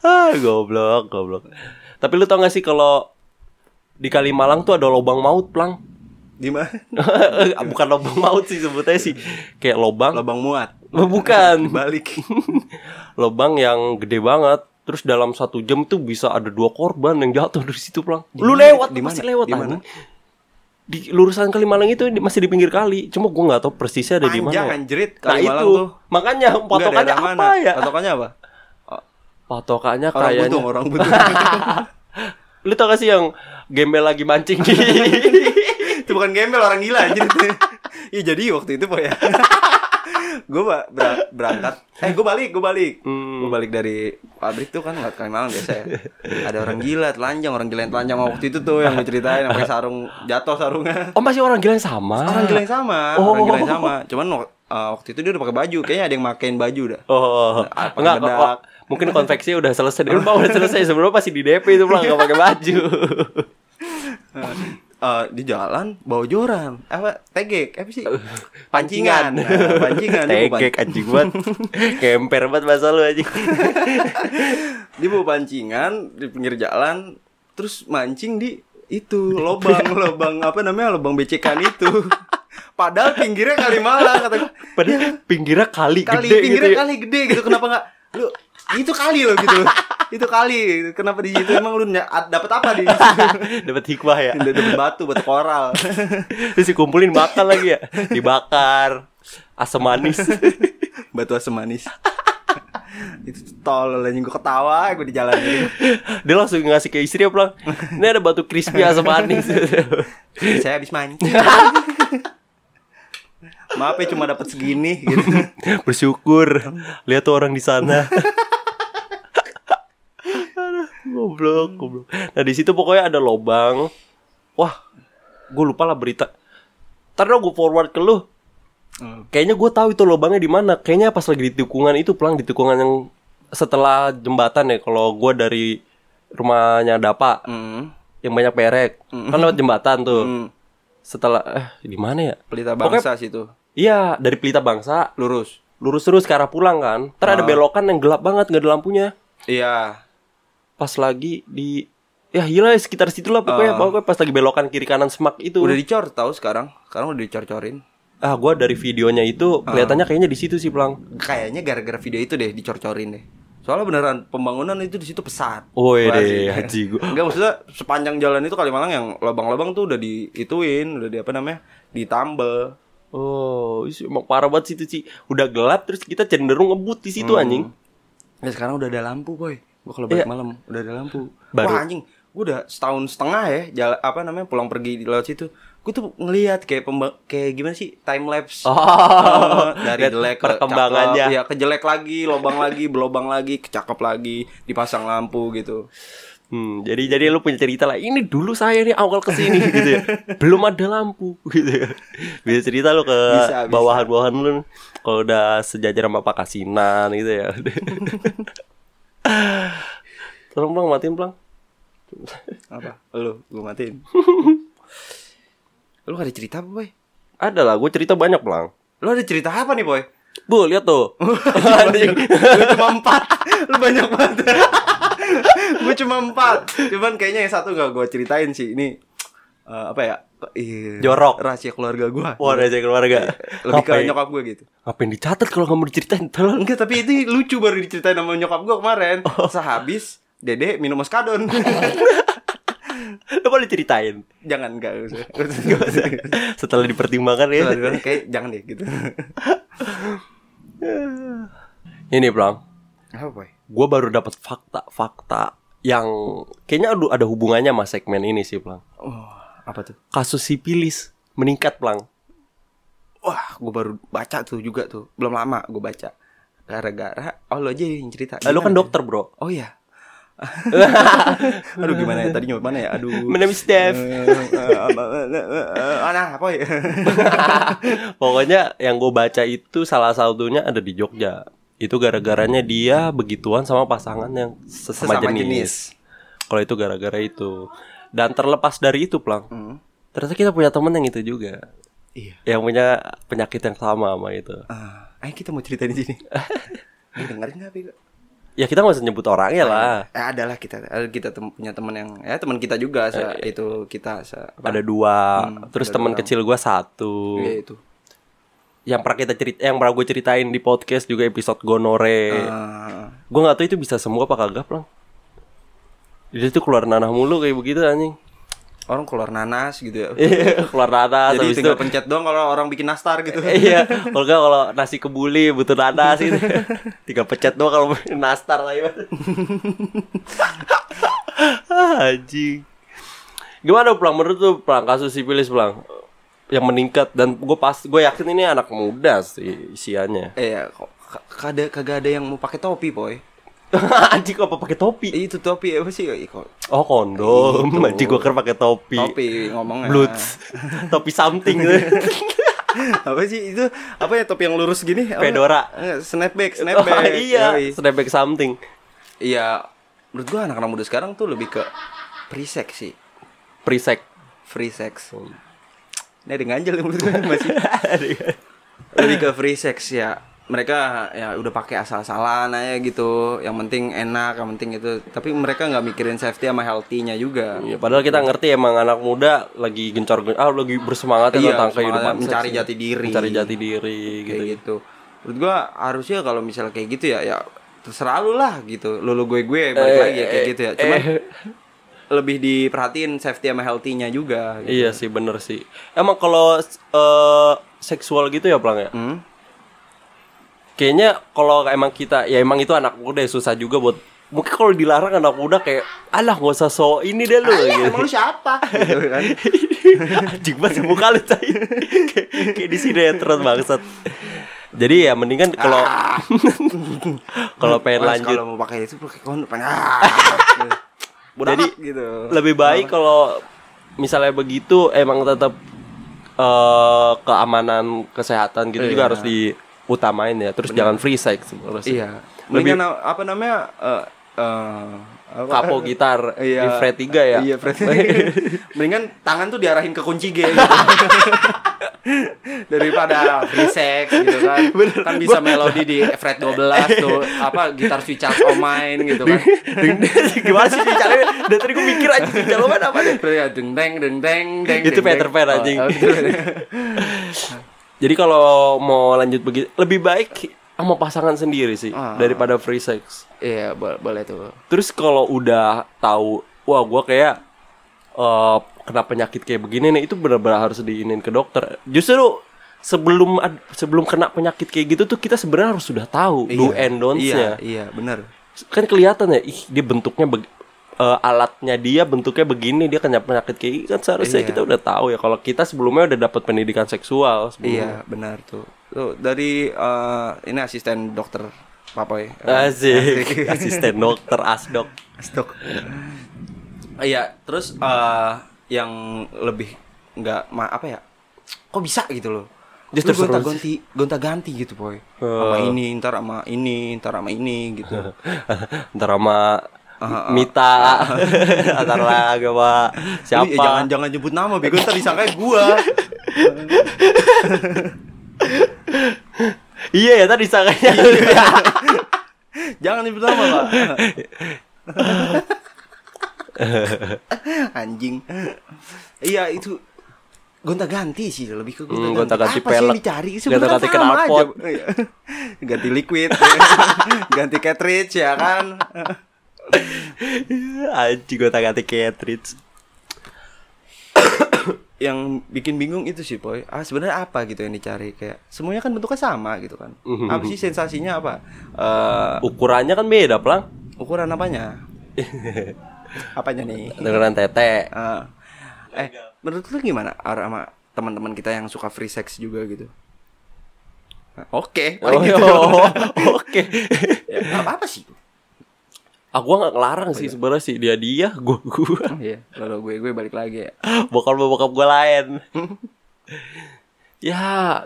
ah goblok goblok tapi lu tau gak sih kalau di Kalimalang tuh ada lobang maut plang Di mana? *laughs* bukan lobang maut sih sebutnya sih kayak lobang Lubang muat. bukan Balik. *laughs* lobang yang gede banget terus dalam satu jam tuh bisa ada dua korban yang jatuh dari situ plang lu lewat Di masih lewat Di mana? anjing. di lurusan Kalimalang itu di- masih di pinggir kali cuma gua nggak tahu persisnya ada di mana Panjang anjrit nah Kalimalang itu tuh. makanya patokannya apa mana? ya Patokannya apa? Patokannya Orang kayaknya butuh, orang butuh. *laughs* lu tau gak sih yang gembel lagi mancing di *laughs* itu bukan gembel orang gila anjir. *laughs* Iya jadi waktu itu ya. Gue berangkat. *laughs* Eh gue balik, gue balik. Hmm. Gue balik dari pabrik tuh kan nggak Kalimalang biasa ya. Ada orang gila telanjang, orang gila yang telanjang waktu itu tuh yang gue ceritain yang pakai sarung jatuh sarungnya. oh masih orang gila yang sama Orang gila yang sama, Oh. orang gila yang sama. Cuman uh, waktu itu dia udah pakai baju, kayaknya ada yang makein baju dah. Oh, Apa enggak bedak? Mungkin konveksi udah selesai. Lu udah selesai sebelum pasti di DP itu pulang enggak pakai baju. *laughs* Eh, di jalan bawa joran apa tegek apa sih *laughs* pancingan Nah, pancingan Tegek anjing banget. *laughs* Kemper banget bahasa lu anjing. dia bawa pancingan di pinggir jalan terus mancing di itu lobang *laughs* lobang apa namanya lobang becekan itu padahal pinggirnya Kalimalang kata gua. Padahal pinggirnya kali, kali gede pinggirnya gitu. ya. kali gede gitu kenapa nggak lu itu kali loh gitu itu kali kenapa di situ emang lu dapat apa di situ *laughs* Dapat hikmah ya. dapat batu batu koral *laughs* Terus dikumpulin makan lagi ya. Dibakar. Asam manis. *laughs* batu asam manis itu tol anjing gue ketawa gue di jalan. Dia langsung ngasih ke istri pulang. Ini ada batu crispy asam manis. saya habis mancing maaf ya cuma dapat segini gitu Bersyukur. Lihat tuh orang di sana. Goblok, goblok. Nah, di situ pokoknya ada lobang. Wah, gue lupa lah berita. Ntar gue forward ke lu. Kayaknya gue tahu itu lobangnya di mana. Kayaknya pas lagi di tikungan itu, pelang di tikungan yang setelah jembatan ya. Kalau gue dari rumahnya Dapa Hmm. yang banyak perek, kan lewat jembatan tuh. Hmm. Setelah eh di mana ya? pelita Pokoknya- bangsa situ Iya, dari Pelita Bangsa lurus lurus terus ke arah pulang kan. Ntar ada Ah. belokan yang gelap banget nggak ada lampunya. iya Pas lagi di ya gila ya, sekitar situ lah pokoknya. Ah. Pokoknya pas lagi belokan kiri kanan semak itu. udah dicor tahu sekarang sekarang udah dicor-corin Ah, gua dari videonya itu kelihatannya kayaknya di situ sih, Plang. kayaknya gara-gara video itu deh dicor-corin deh soalnya beneran pembangunan itu di situ pesat Woi Wah, deh, haji gua. Enggak maksudnya sepanjang jalan itu Kalimalang yang lubang-lubang tuh udah diituin, udah di apa namanya? ditambel. Oh, isi, emang parah banget situ sih. Udah gelap terus kita cenderung ngebut di situ Hmm. anjing. Ya sekarang udah ada lampu, boy. Gua kalau balik Iya. malam udah ada lampu. Baru- Wah, anjing. Gua udah setahun setengah ya jalan apa namanya pulang pergi di laut situ. Gua tuh ngelihat kayak pemba kayak gimana sih time lapse. Oh, dari jelek ke perkembangannya. cakep, ya ke jelek lagi, lobang lagi, berlobang lagi, kecakep lagi, dipasang lampu gitu. Hmm, jadi jadi lu punya cerita lah. Ini dulu saya nih awal ke sini gitu ya. *laughs* Belum ada lampu gitu ya. Bisa cerita lu ke bawahan-bawahan lu kalau udah sejajar sama Pak Kasinan gitu ya. *laughs* Tolong Bang matiin Bang. Apa? Lu, gua matiin. Lu ada cerita apa, boy? Ada lah, gue cerita banyak Bang. Lu ada cerita apa nih, boy? Bu, lihat tuh. *laughs* Lu cuma empat. Lu banyak banget. gue cuma empat. Cuman kayaknya yang satu gak gue ceritain sih. Ini eh, apa ya? Iya. Jorok. Rahasia keluarga gue. Wah, ada keluarga. Lebih ke Ngapain- nyokap gue gitu. Ngapain dicatat kalau nggak mau diceritain? Tolong. Enggak, tapi itu lucu baru diceritain sama nyokap gue kemarin. Oh. Sehabis Dede minum oskadon. Lo *laughs* boleh ceritain. jangan enggak *laughs* usah. Setelah dipertimbangkan ya. Setelah kayak jangan deh gitu. *laughs* Ini, Bang. Apa, boy? Gue baru dapat fakta-fakta yang kayaknya ada, ada hubungannya sama segmen ini sih, Bang. Oh, apa tuh? Kasus sipilis meningkat, Bang. Wah, gue baru baca tuh juga tuh. Belum lama gue baca. Gara-gara, oh lo aja yang cerita. Eh, Lo kan Gimana? dokter, Bro. Oh iya. *laughs* Aduh gimana ya tadi nyebut mana ya? Aduh. Dev. Ah, nah, apa ya? *laughs* Pokoknya yang gue baca itu salah satunya ada di Jogja. Itu gara-garanya dia begituan sama pasangan yang sesama, Sesama jenis. jenis. Kalau itu gara-gara itu. Dan terlepas dari itu, Plang. Hmm. Ternyata kita punya temen yang itu juga. Iya. Yang punya penyakit yang sama sama itu. Ah, ayo kita mau cerita di sini. *laughs* Dengerin nggak, Bego? Ya kita nggak usah nyebut orangnya lah. Eh, adalah kita ada kita tem- punya teman yang ya teman kita juga se itu kita se apa? Ada dua. Hmm, Terus teman kecil gua satu. Iya, itu. Yang pernah kita cerita, yang pernah gue ceritain di podcast juga episode gonore. Ah, Gue nggak tahu itu bisa sembuh apa kagak, Plang. Jadi tuh keluar nanah mulu kayak begitu anjing. orang keluar nanas gitu ya. *laughs* Iya, keluar nanas Jadi habis itu. tinggal pencet doang kalau orang bikin nastar gitu. *laughs* iya, kalau kalau nasi kebuli butuh nanas gitu. *laughs* Tinggal pencet doang kalau nastar lagi. Anjing. Gimana Plang menurut tuh Plang kasus sipilis Plang yang meningkat dan gue pas gue yakin ini anak muda sih isiannya. Iya, kok ka- kagak kagak ada yang mau pakai topi, boy. *laughs* Anjing kok apa pakai topi? Itu topi apa sih? Oh kondom. Itu. Anjing gue kira pakai topi. topi ngomongnya. Blood. *laughs* topi something gitu. *laughs* apa sih itu? Apa ya topi yang lurus gini? Apa? Fedora. Eh, Snapback, Oh, snapback. iya, Yoi. snapback something. Iya, menurut gua anak-anak muda sekarang tuh lebih ke free sex sih. Presek. Free sex. Ini ada ganjel ya menurut gua masih. lebih ke free sex ya. Mereka ya udah pakai asal-asalan aja gitu. Yang penting enak, yang penting itu. Tapi mereka nggak mikirin safety sama healthy-nya juga. Ya, padahal kita ngerti emang anak muda lagi gencor ah lagi bersemangat ya Iya, tentang kehidupan mencari seks, jati diri. mencari jati diri kayak gitu. gitu. Menurut gua harusnya kalau misalnya kayak gitu ya ya terserah lu lah gitu. Lu lu gue gue balik Eh, lagi ya kayak eh, gitu ya. Cuman eh. lebih diperhatiin safety sama healthy-nya juga gitu. Iya sih bener sih. Emang kalau eh, seksual gitu ya Plang ya? Hmm? Kayaknya kalau emang kita ya emang itu anak muda ya susah juga buat mungkin kalau dilarang anak muda kayak alah nggak usah so ini deh lu Ah, iya, gitu. emang lu siapa? *laughs* gitu kan. *laughs* Anjing banget muka lu kayak, *laughs* kayak di sinetron bangsat. Jadi ya mendingan kalau kalau pengen Mas, lanjut kalau mau pakai itu pakai kondom. Ah, Jadi, gitu. lebih baik kalau misalnya begitu emang tetap eh keamanan kesehatan gitu juga Iya. harus diutamain ya. Terus jangan free sex menurut. Iya. Lebih Mendingan apa namanya? eh eh, apa? kapo gitar Iya. di fret 3 ya. Iya, fret. *laughs* Mendingan tangan tuh diarahin ke kunci G gitu. *laughs* Daripada free sex gitu kan. Kan bisa melodi di fret 12 tuh, apa gitar switch out oh mine gitu kan. Gimana sih caranya? Dari tadi gue mikir aja sih jalan apa deh. Ya deng deng deng deng deng. Itu deng, Peter deng. Pan, Oh, anjing. *laughs* Jadi kalau mau lanjut begitu lebih baik sama pasangan sendiri sih Ah. daripada free sex. Iya, bo- boleh tuh. Terus kalau udah tahu, wah gua kayak eh kena penyakit kayak begini nih, itu benar-benar harus diinin ke dokter. Justru sebelum sebelum kena penyakit kayak gitu tuh kita sebenarnya harus sudah tahu do Iya, and don'ts-nya. Iya, iya, benar. Kan kelihatan ya, ih dia bentuknya eh, alatnya dia bentuknya begini, dia kena penyakit kayak gini kan seharusnya Iya. kita udah tahu ya kalau kita sebelumnya udah dapat pendidikan seksual sebelumnya. Iya, benar tuh. Tuh dari eh, ini asisten dokter Papoy. Eh, Asik, *laughs* asisten dokter asdok. Asdok. Iya, terus eh yang lebih nggak ma apa ya? Kok bisa gitu loh? Justru gonta ganti, gonta ganti gitu, boy. Sama ini, ntar sama ini, ntar sama ini gitu. *laughs* Ntar sama Mita sama *laughs* Siapa Lu, eh, jangan jangan nyebut nama, bego ntar disangka gua. *laughs* Iya ya tadi sangkanya *laughs* jangan nyebut nama, Pak. Anjing. Iya itu gonta-ganti sih lebih ke Hmm, gonta-ganti. gonta-ganti Apa sih yang pelek. dicari? Gonta-ganti Sebenarnya sama knalpot. Iya. Ganti liquid, ganti cartridge ya kan. *laughs* Anjing gue ganti cartridge. yang bikin bingung itu sih boy ah sebenarnya apa gitu yang dicari kayak semuanya kan bentuknya sama gitu kan apa sih sensasinya apa Eh Ukurannya kan beda, Plang. ukuran apanya *laughs* apanya nih Dengeran tete. Ah. eh menurut lu gimana Ar- sama teman-teman kita yang suka free sex juga gitu oke Oh, gitu. oh, *laughs* oke. Ya, nggak apa-apa sih Aku nggak ngelarang sih sebenarnya sih dia dia, gua. Oh, *laughs* iya kalau gue gue balik lagi ya Bokap bokap gue lain. *laughs* ya.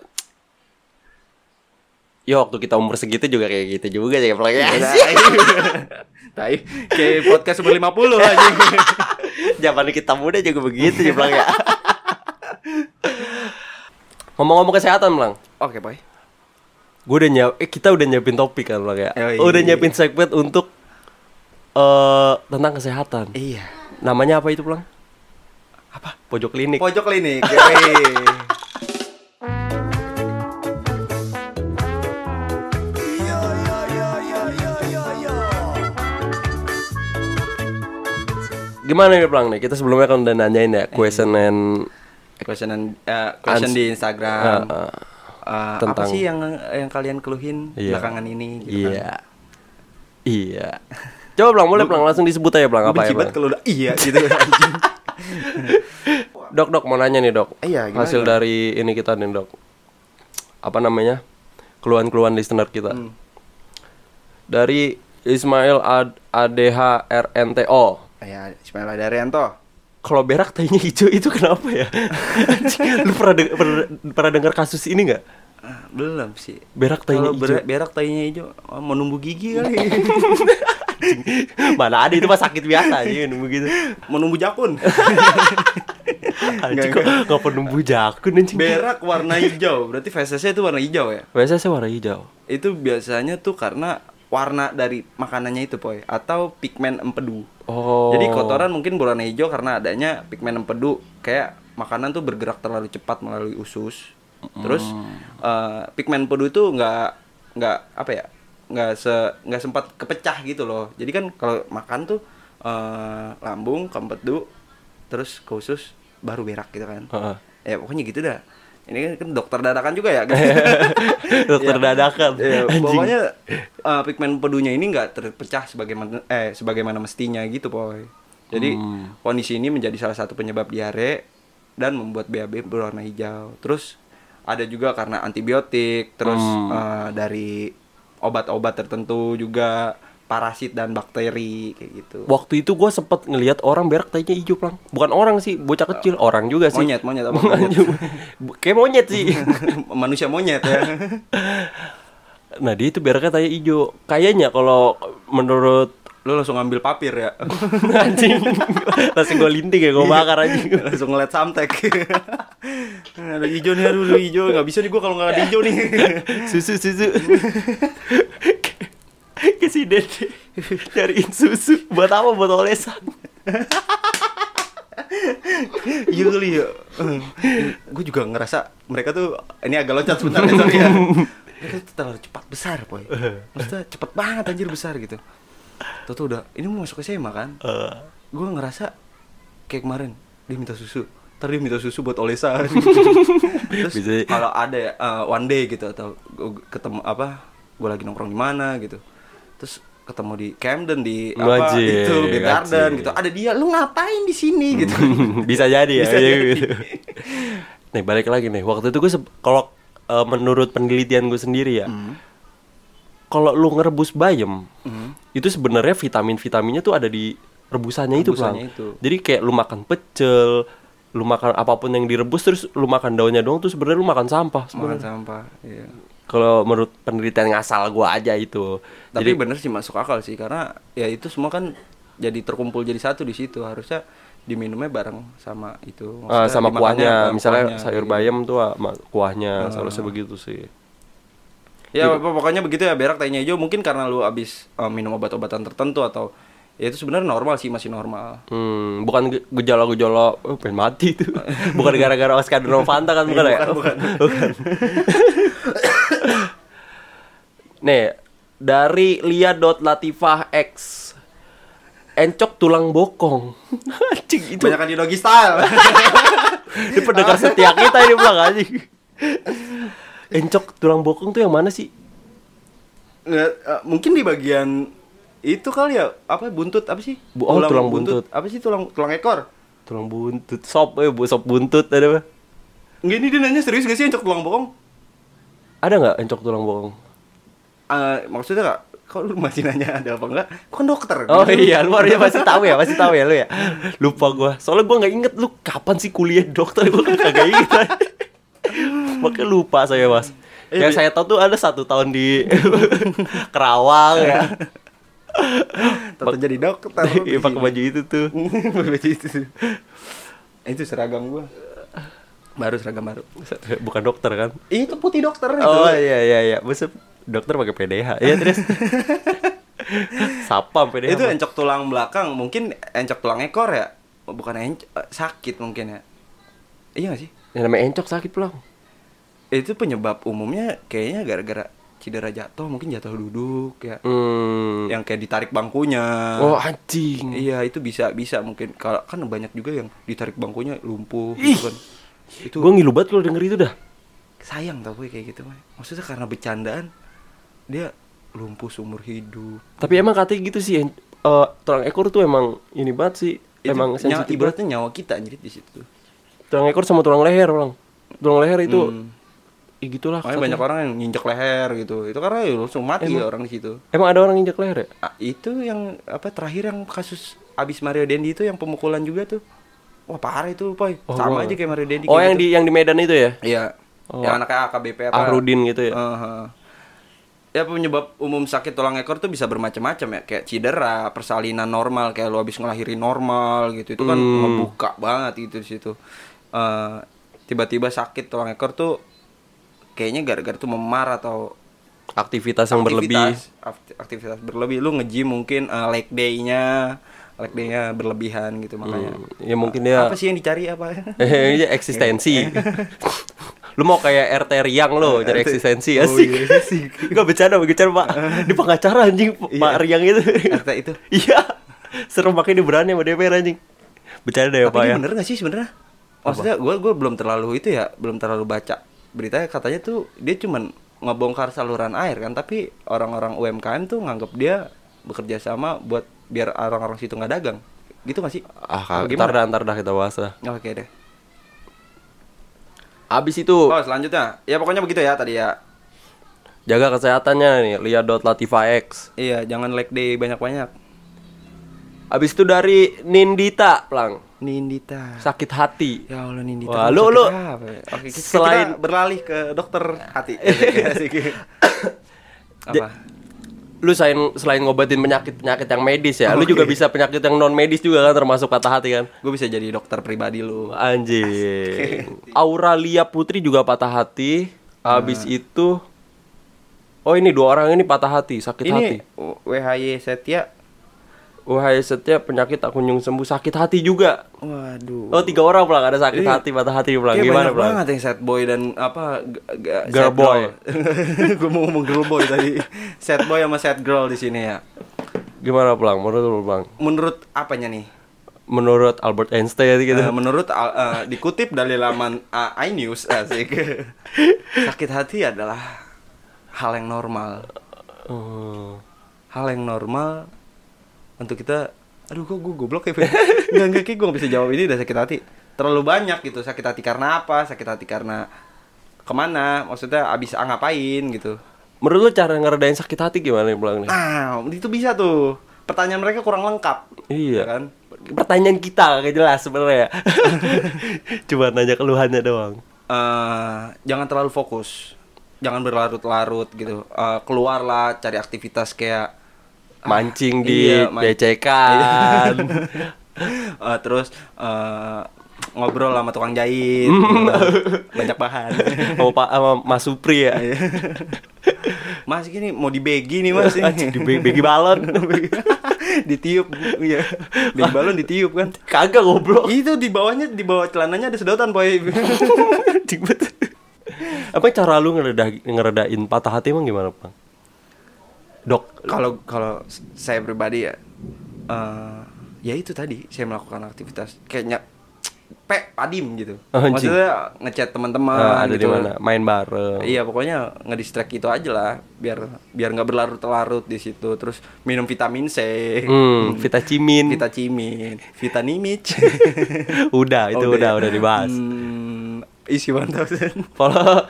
Ya waktu kita umur segitu juga kayak gitu juga sih Plang ya. Tai, kayak podcast umur 50 *laughs* aja. Zaman kita muda juga begitu sih Plang ya. Ngomong-ngomong kesehatan Plang. Oke, boy. Gue udah nyiap, eh kita udah nyiapin topik kan Plang ya. Oh, iya. Udah nyiapin segmen untuk eh tentang kesehatan. Iya. Namanya apa itu Plang? Apa? Pojok klinik. Pojok klinik. *laughs* Gimana nih Plang nih? Kita sebelumnya kan udah nanyain ya question and question and, eh, question Ans- di Instagram. Eh, eh. Eh, apa tentang- sih yang yang kalian keluhin Iya. belakangan ini gitu kan? Iya. Iya. *laughs* Coba Plang, boleh Plang langsung disebut aja Plang Gue apa ya benci kalau udah iya gitu anjing. *laughs* *laughs* Dok, dok mau nanya nih dok. Iya, gimana, Hasil gimana? dari ini kita nih dok. Apa namanya? Keluhan-keluhan listener kita. Hmm. Dari Ismail Ad ADH RNTO. Ya, Ismail Adarianto. Kalau berak tainya hijau itu kenapa ya? *laughs* Lu pernah, deng- pernah, pernah dengar kasus ini nggak? Ah, belum sih. Berak tainya Kalau berak tainya hijau, oh, mau numbuh gigi kali. *laughs* Mana ada itu mah sakit biasa aja nunggu gitu. mau numbuh jakun. *laughs* Anjing kok nggak perlu nunggu jakun anjing. berak warna hijau, berarti fesesnya itu warna hijau ya? Saya warna hijau. Itu biasanya tuh karena warna dari makanannya itu, Poy, atau pigmen empedu. Oh. Jadi kotoran mungkin berwarna hijau karena adanya pigmen empedu kayak makanan tuh bergerak terlalu cepat melalui usus. Terus eh, pigmen empedu itu nggak nggak apa ya nggak se nggak sempat kepecah gitu loh. Jadi kan kalau makan tuh eh, lambung ke empedu terus ke usus baru berak gitu kan. Heeh. Ya pokoknya gitu dah. Ini kan, dokter dadakan juga ya. Kan? *laughs* Dokter Ya. dadakan. Anjing. pokoknya uh, pigmen empedunya ini nggak terpecah sebagaimana eh sebagaimana mestinya gitu, Boy. Jadi Hmm. kondisi ini menjadi salah satu penyebab diare dan membuat BAB berwarna hijau. Terus ada juga karena antibiotik, terus Hmm. uh, dari obat-obat tertentu juga parasit dan bakteri kayak gitu. Waktu itu gue sempet ngelihat orang berak tainya hijau plang. Bukan orang sih, bocah kecil. Orang juga sih. Monyet, monyet apa *laughs* monyet? Kayak monyet sih. *laughs* Manusia monyet ya. *laughs* nah dia itu beraknya tainya hijau. Kayaknya kalau menurut Lu langsung ngambil papir ya. *laughs* anjing. Langsung gue linting ya gue bakar anjing. *laughs* langsung ngeliat samtek. *laughs* Ada hijau nih aduh hijau. Nggak bisa nih gua kalau nggak ada hijau nih. Susu susu. Ke si dede nyariin susu. Buat apa? Buat olesan. iya kali ya. Gue juga ngerasa mereka tuh ini agak loncat sebentar ya sorry ya. Mereka tuh terlalu cepat besar boy. Maksudnya cepet banget anjir besar gitu tuh tuh udah ini mau masuk ke SMA kan? Eh, gue ngerasa kayak kemarin dia minta susu. Ntar dia minta susu buat olesan *laughs* terus Bisa- kalau ada ya uh, one day gitu atau gua ketemu apa gue lagi nongkrong di mana gitu. Terus ketemu di Camden di apa Wajib, itu di Garden gitu. Ada dia lu ngapain di sini? Gitu. *laughs* bisa jadi ya Bisa iya, jadi. gitu. nih balik lagi nih. Waktu itu gue kalau eh, menurut penelitian gue sendiri ya Hmm. Kalau lu ngerebus bayam Hmm. itu sebenarnya vitamin vitaminnya tuh ada di rebusannya, itu Rebusannya Plang. itu. jadi kayak lu makan pecel lu makan apa pun yang direbus terus lu makan daunnya doang tuh sebenarnya lu makan sampah makan sebenarnya sampah iya. kalau menurut penelitian ngasal gua aja itu tapi jadi bener sih masuk akal sih karena ya itu semua kan jadi terkumpul jadi satu di situ harusnya diminumnya bareng sama itu Maksudnya sama kuahnya misalnya kuahnya, sayur gitu. bayam tuh ah, kuahnya Ah. seharusnya begitu sih ya pokoknya begitu ya berak tanya hijau mungkin karena lu abis eh, minum obat-obatan tertentu atau Ya itu sebenarnya normal sih, masih normal. Hmm, bukan ge- gejala-gejala oh, pengen mati itu. *laughs* bukan gara-gara Oscar Novanto kan bukan ya? bukan, bukan. *laughs* *coughs* Nih, dari Lia.latifah X Encok tulang bokong. *laughs* Anjing itu. Banyakan di doggy style. Ini pendengar setia kita ini pulang anjing. Encok tulang bokong tuh yang mana sih? Nggak, eh, mungkin di bagian itu kali ya, apa buntut apa sih? Bu- oh, tulang buntut. Apa sih tulang tulang ekor? Tulang buntut, sop, eh, bu, sop buntut ada apa? Enggak ini dia nanya serius gak sih encok tulang bokong? Ada nggak encok tulang bokong? Eh, maksudnya gak? Kok lu masih nanya ada apa enggak? Kok dokter? Oh iya, lu harusnya masih tahu ya, masih tahu ya lu ya. Lupa gua. Soalnya gua nggak inget lu kapan sih kuliah dokter gua kagak inget. Makanya lupa saya, Mas. Yang saya tahu tuh ada satu tahun di *laughs* Kerawang *laughs* ya. Tato jadi dokter. *laughs* Iya pakai baju itu tuh. baju itu. Itu seragam gua. Baru seragam baru. Bukan dokter kan? Itu putih dokter itu. Oh iya iya iya. Maksud dokter pakai PDH. Iya terus. Sapam PDH. itu encok tulang belakang, mungkin encok tulang ekor ya. Bukan encok sakit mungkin ya. Iya gak sih? Yang namanya encok sakit pulang. Itu penyebab umumnya kayaknya gara-gara cedera jatuh, mungkin jatuh duduk ya. Hmm. Yang kayak ditarik bangkunya. Oh anjing. Iya, itu bisa bisa mungkin kalau kan banyak juga yang ditarik bangkunya lumpuh Ih. gitu kan. Itu Gue ngilu banget kalau denger itu dah. sayang tau gue kayak gitu mah. Maksudnya karena bercandaan dia lumpuh seumur hidup. Tapi emang katanya gitu sih, eh, tulang ekor tuh emang ini banget sih, Itu emang nyawa, sensitif ibaratnya nyawa kita anjir di situ. Tulang ekor sama tulang leher, bang. Tulang leher itu, Hmm. Ya gitulah. Makanya katanya. banyak orang yang nginjek leher gitu. Itu karena ya langsung mati Emang? ya orang di situ. Emang ada orang injak leher ya? Ah, itu yang apa terakhir yang kasus abis Mario Dendi itu yang pemukulan juga tuh. Wah parah itu, Poy. Oh, Sama gua- aja kayak Mario Dendi. Oh yang gitu. di yang di Medan itu ya? Iya. Oh. Yang anaknya AKBP apa? Ahrudin gitu ya? Aha. Ya penyebab umum sakit tulang ekor tuh bisa bermacam-macam ya Kayak cedera, persalinan normal Kayak lu habis ngelahirin normal gitu Itu kan Hmm. ngebuka banget gitu di situ Eh, Tiba-tiba sakit tulang ekor tuh Kayaknya gara-gara tuh memar atau Aktivitas yang berlebih. aktivitas, akti- aktivitas berlebih lu nge-gym mungkin eh, leg day-nya leg day-nya berlebihan gitu makanya Hmm, ya mungkin dia apa sih yang dicari apa *laughs* iya, eksistensi. *laughs* lu mau kayak RT Riang lo cari eksistensi iya sih. *laughs* Gak bercanda, bercanda Pak. Di pengacara anjing Pak Iya. Riang itu. RT itu Iya. Serem makanya dia berani sama DPR anjing. Bercanda ya Pak ya. bener gak sih sebenarnya maksudnya gue gue belum terlalu itu ya belum terlalu baca beritanya katanya tuh dia cuman ngebongkar saluran air kan tapi orang-orang UMKM tuh nganggap dia bekerja sama buat biar orang-orang situ nggak dagang. Gitu gak sih? Ah, Apa ntar dah, ntar dah kita bahas dah. oke deh. Abis itu. Oh selanjutnya. Ya pokoknya begitu ya tadi ya. Jaga kesehatannya nih, lihat dot Latifa X. iya jangan leg day banyak-banyak Abis itu dari Nindita, Plang. Nindita Sakit hati. Ya Allah Nindita. Wah, lu- lu- ya? Oke, kita, selain- kita beralih ke dokter hati. *laughs* Apa? Lu selain selain ngobatin penyakit-penyakit yang medis ya, lu Oke. juga bisa penyakit yang non medis juga kan termasuk patah hati kan. Gue bisa jadi dokter pribadi lu. Anjing. Auralia Putri juga patah hati. Habis Nah. itu Oh ini dua orang ini patah hati, sakit hati. Ini WHY Setia. Wahai setia penyakit tak kunjung sembuh, sakit hati juga. Waduh. Oh tiga orang pulang ada sakit Iya. hati, patah hati pulang. Kayak Gimana pulang? banget yang sad boy dan apa Girl sad boy. *laughs* Gue mau ngomong girl boy tadi. sad boy sama sad girl di sini ya. Gimana pulang? Menurut lu pulang? Menurut apanya nih? Menurut Albert Einstein gitu. Eh, menurut al- eh, dikutip dari laman uh, iNews asik. *laughs* Sakit hati adalah hal yang normal. Oh. Hal yang normal untuk kita aduh kok gue goblok ya *laughs* nggak nggak kayak gue gak bisa jawab ini udah sakit hati. Terlalu banyak gitu sakit hati karena apa? Sakit hati karena ke mana? Maksudnya abis ah, ngapain? Gitu. Menurut lu cara ngeredain sakit hati gimana nih pulang nih? ah itu bisa tuh. Pertanyaan mereka kurang lengkap. Iya. ya kan? Pertanyaan kita gak jelas sebenarnya. *laughs* Cuma nanya keluhannya doang. eh jangan terlalu fokus. Jangan berlarut-larut gitu. Eh, keluarlah cari aktivitas kayak Mancing di iya, man- becekan. *laughs* Eh, terus eh, ngobrol sama tukang jahit gitu. banyak bahan *laughs* sama Pak sama Mas Supri ya. Mas gini mau dibegi nih mas ini. di be- begi balon. *laughs* ditiup iya begi balon ditiup kan Kagak goblok. itu di bawahnya di bawah celananya ada sedotan boy. Apa cara lu ngereda ngeredain patah hati emang gimana, Bang? Dok, kalau kalau saya pribadi ya eh ya itu tadi saya melakukan aktivitas kayaknya pe padim gitu *laughs* Anjing. maksudnya ngechat teman-teman eh, ada di gitu. mana? Main bareng. Iya pokoknya ngedistract itu aja lah biar biar nggak berlarut-larut di situ terus minum vitamin C, Hmm, Vita Cimin. vita cimin, vitanimic. *laughs* udah, itu udah udah dibahas. Hmm, isi 1000. *laughs* Kalau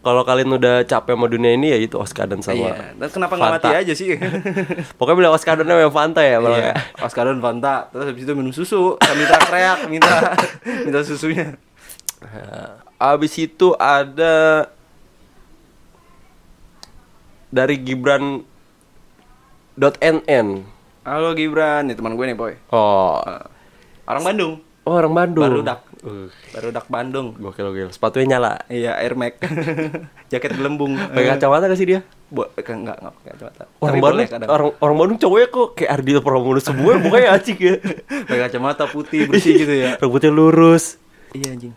kalau kalian udah capek sama dunia ini ya itu Oskadan sama. Iya, dan kenapa nggak mati aja sih? *laughs* Pokoknya beli Oskadan sama Fanta ya, malah Iya, Oscar dan Fanta, terus habis itu minum susu, minta teriak, minta *laughs* minta susunya. Abis itu ada dari Gibran .nn. Halo Gibran, ini teman gue nih boy. Oh, Orang Bandung, oh orang Bandung. Barudak. Uh, Barudak Bandung. gokil gokil. Sepatunya nyala. Iya, Air Max. *laughs* Jaket gelembung. Pakai kacamata gak sih dia? Kan enggak enggak pakai kacamata. Orang Bandung, orang orang Bandung cowoknya kok kayak Ardito Pramono semua *laughs* mukanya acik ya. pakai kacamata putih bersih gitu ya. *laughs* Rambutnya lurus. iya anjing.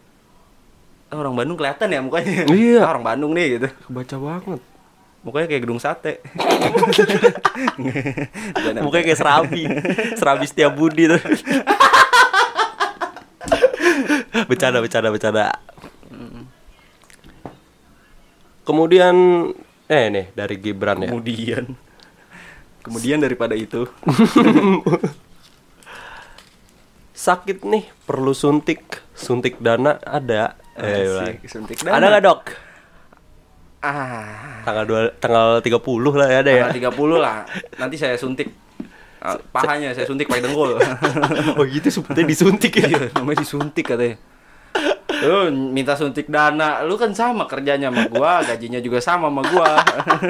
Ah, orang Bandung kelihatan ya mukanya. Iya. Orang Bandung nih gitu. Kebaca banget. Mukanya kayak gedung sate. Mukanya kayak serabi. serabi setiap budi tuh. Bercanda, bercanda, bercanda. Kemudian eh nih dari Gibran ya. Kemudian *laughs* Kemudian daripada itu *laughs* Sakit nih, perlu suntik. Suntik dana ada. Eh, Asik, ulang. suntik Ada dana. nggak dok? ah Tanggal dua, tanggal 30 lah ya ada ya. tanggal 30 lah. Nanti saya suntik pahanya saya suntik pakai dengkul. *laughs* oh gitu sebetulnya disuntik ya. Iya, namanya disuntik katanya. Lu minta suntik dana, lu kan sama kerjanya sama gua, gajinya juga sama sama gua.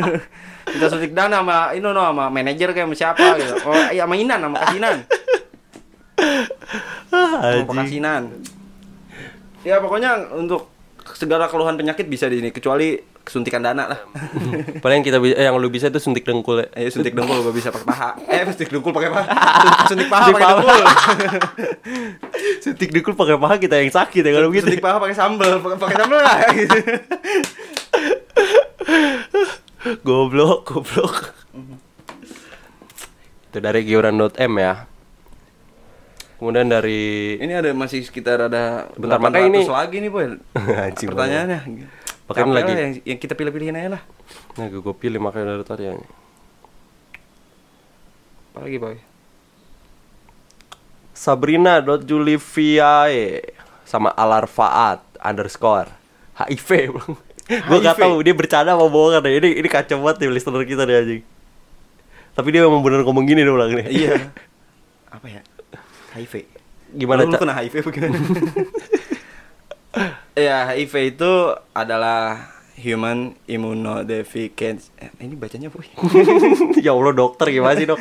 *laughs* minta suntik dana sama ini no sama manajer kayak sama siapa gitu. Oh, iya sama Inan sama Kasinan. *laughs* Sama. Kasinan. Ya pokoknya untuk segala keluhan penyakit bisa di sini kecuali suntikan dana lah. *laughs* Paling kita bisa, eh, yang lu bisa itu suntik dengkul ya. Eh suntik dengkul gua bisa pakai paha. Eh suntik dengkul pakai paha. *laughs* Suntik paha pakai dengkul. *laughs* Suntik dengkul pakai paha kita yang sakit ya kalau begitu. Suntik paha pakai sambel, pakai sambel lah gitu. Goblok, goblok. Itu dari Gibran.m ya. Kemudian dari Ini ada masih sekitar ada Bentar, 800 makanya ini- lagi nih, Boy. *laughs* Pertanyaannya. Capek lagi- yang, yang kita pilih-pilihin aja lah. Nah, gue, gue pilih makanya dari tadi ya. Apa lagi, Boy? Sabrina.juliviae sama Alarfaat underscore HIV *laughs* gue gak tahu dia bercanda apa bohongan ya. ini ini kacau banget nih listener kita nih anjing tapi dia memang bener ngomong gini dong ulang nih Iya. *laughs* Apa ya? HIV. gimana Lu, kena HIV bagaimana? *laughs* ya, HIV itu adalah human immunodeficiency. Eh, ini bacanya, Boy. *laughs* ya Allah dokter gimana sih dok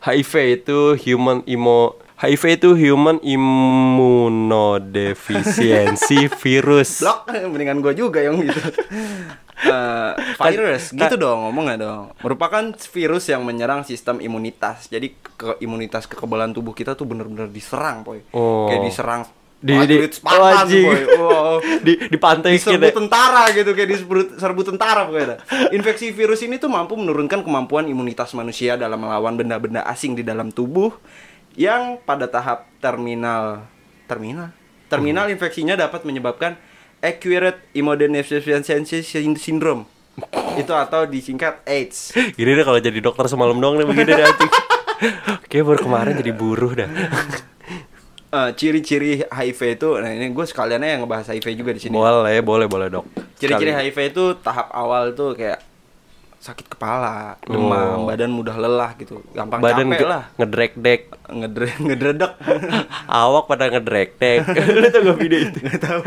HIV itu human immo HIV itu human immunodeficiency virus Blok, mendingan gua juga yang gitu. *laughs* Eh, *laughs* virus, gitu dong ngomongnya dong. Merupakan virus yang menyerang sistem imunitas. Jadi ke imunitas kekebalan tubuh kita tuh bener-bener diserang, boy. Oh. Kayak diserang Di- di- Spartan, oh, anjing. boy. Wow. *laughs* di di pantai diserbu kita tentara gitu kayak diserbu serbu tentara pokoknya. Infeksi virus ini tuh mampu menurunkan kemampuan imunitas manusia dalam melawan benda-benda asing di dalam tubuh yang pada tahap terminal terminal terminal infeksinya dapat menyebabkan acquired immunodeficiency syndrome itu atau disingkat AIDS. Gini deh kalau jadi dokter semalam doang nih begini deh anjing. Kayak baru kemarin jadi buruh dah. Eh, ciri-ciri HIV itu, nah ini gue sekalian aja ngebahas HIV juga di sini. Boleh, boleh, boleh dok. Ciri-ciri. HIV itu tahap awal tuh kayak sakit kepala, demam, Oh. badan mudah lelah gitu, gampang badan capek lah, ngedrek-dek, ngedre *laughs* ngedredek. *laughs* awak pada ngedrek-dek. *laughs* Lu tau gak video itu? Gak tahu.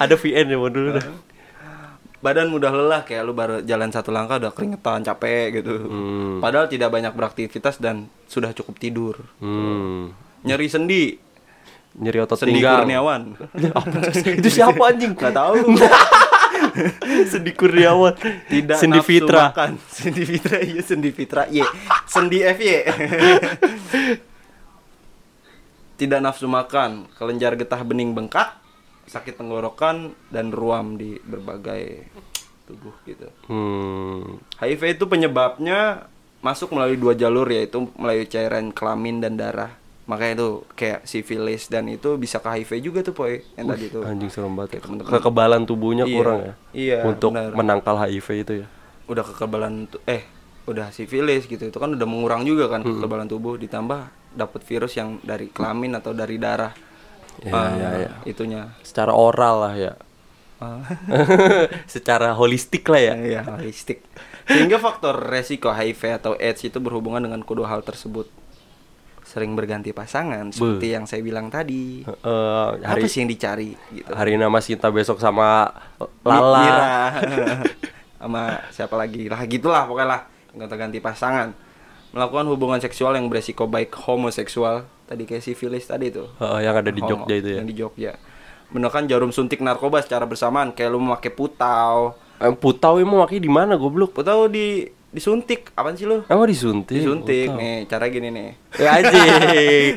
Ada VN ya dulu dah. badan mudah lelah kayak lu baru jalan satu langkah udah keringetan, capek gitu. Hmm. Padahal tidak banyak beraktivitas dan sudah cukup tidur. Hmm. Nyeri sendi, Nyeri otot sendi pinggang. Kurniawan. Itu siapa anjing? Gak tahu. *laughs* Sendi Kurniawan. Tidak Sendi nafsu Fitra. makan. *laughs* Sendi Fitra, iya Sendi Fitra. Y. Sendi FY. *laughs* Tidak nafsu makan, kelenjar getah bening bengkak, sakit tenggorokan dan ruam di berbagai tubuh gitu. Hmm. HIV itu penyebabnya masuk melalui dua jalur yaitu melalui cairan kelamin dan darah. Makanya itu kayak sifilis dan itu bisa ke HIV juga tuh poy yang tadi tuh. Anjing serem banget. ya. temen-temen. Kekebalan tubuhnya Iya. kurang ya. Iya, Untuk benar. menangkal HIV itu ya. Udah kekebalan eh udah sifilis gitu itu kan udah mengurang juga kan kekebalan tubuh ditambah dapat virus yang dari kelamin atau dari darah. Iya, Eh, iya, iya. Itunya. Secara oral lah ya. Ah. *laughs* Secara holistik lah ya. Iya, holistik. Sehingga faktor resiko HIV atau AIDS itu berhubungan dengan kedua hal tersebut. Sering berganti pasangan seperti yang saya bilang tadi. Eh, hari Apa sih yang dicari gitu? hari nama Sinta besok sama Lala. Mira. *laughs* sama siapa lagi lah gitulah pokoknya lah ganti-ganti pasangan melakukan hubungan seksual yang beresiko baik homoseksual tadi kayak sifilis tadi tuh Eh, yang ada di Homo, Jogja itu ya. yang di Jogja menggunakan jarum suntik narkoba secara bersamaan kayak lu memakai putau Eh, Putau emang makanya di mana goblok? putau di disuntik apaan sih lu Emang disuntik? disuntik Putau. nih cara gini nih Ya anjing.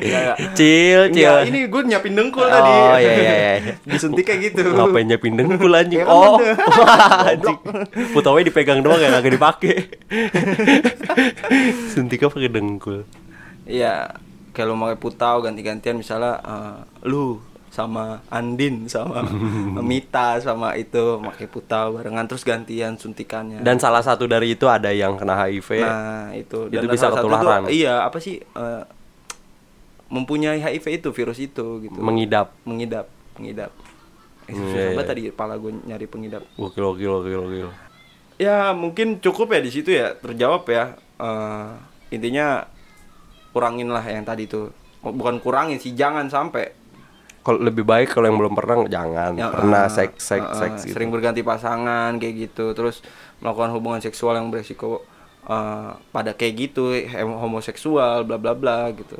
*laughs* Enggak, Cil, cil. Enggak, ini gue nyiapin dengkul Oh, tadi iya, iya, iya. *laughs* disuntik kayak gitu Ngapain nyiapin dengkul anjing? Ya oh, *laughs* anjing. Putaunya dipegang doang ya, kagak dipakai. Suntiknya pakai dengkul. Iya, kayak lu pakai putau ganti-gantian misalnya eh, lu sama Andin sama *laughs* Mita sama itu pakai putau barengan terus gantian suntikannya. Dan salah satu dari itu ada yang kena HIV. nah, itu itu dan bisa ketularan. tuh, iya, apa sih eh, mempunyai HIV itu virus itu gitu. Mengidap. mengidap, mengidap. Eh, Hmm, susah iya, iya. tadi kepala gue nyari pengidap. Gokil, gokil, gokil, gokil. Ya mungkin cukup ya di situ ya terjawab ya. Eh, intinya kurangin lah yang tadi tuh. Bukan kurangin sih, jangan sampai Kalau lebih baik kalau yang belum pernah jangan Ya, pernah eh, seks seks eh, seks gitu. sering berganti pasangan kayak gitu terus melakukan hubungan seksual yang beresiko eh, pada kayak gitu homoseksual bla bla bla gitu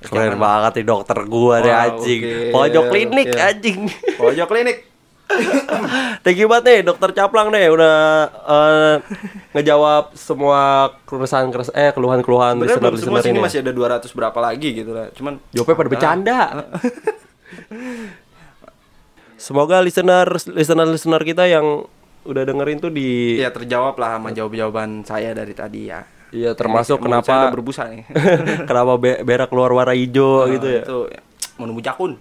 Keren banget nih dokter gua deh Wah, anjing. oke, Pojok klinik oke. anjing. pojok klinik Thank you banget nih dokter Caplang deh udah eh, ngejawab semua keresahan keres eh keluhan-keluhan listener ini. masih ada 200 berapa lagi gitu lah cuman Jawabnya pada bercanda. Semoga listener listener listener kita yang udah dengerin tuh di ya terjawab lah sama jawab-jawaban saya dari tadi ya Iya termasuk Ini kenapa berbusa nih *laughs* kenapa be- berak keluar warna hijau gitu ya. itu ya, mau nunggu jakun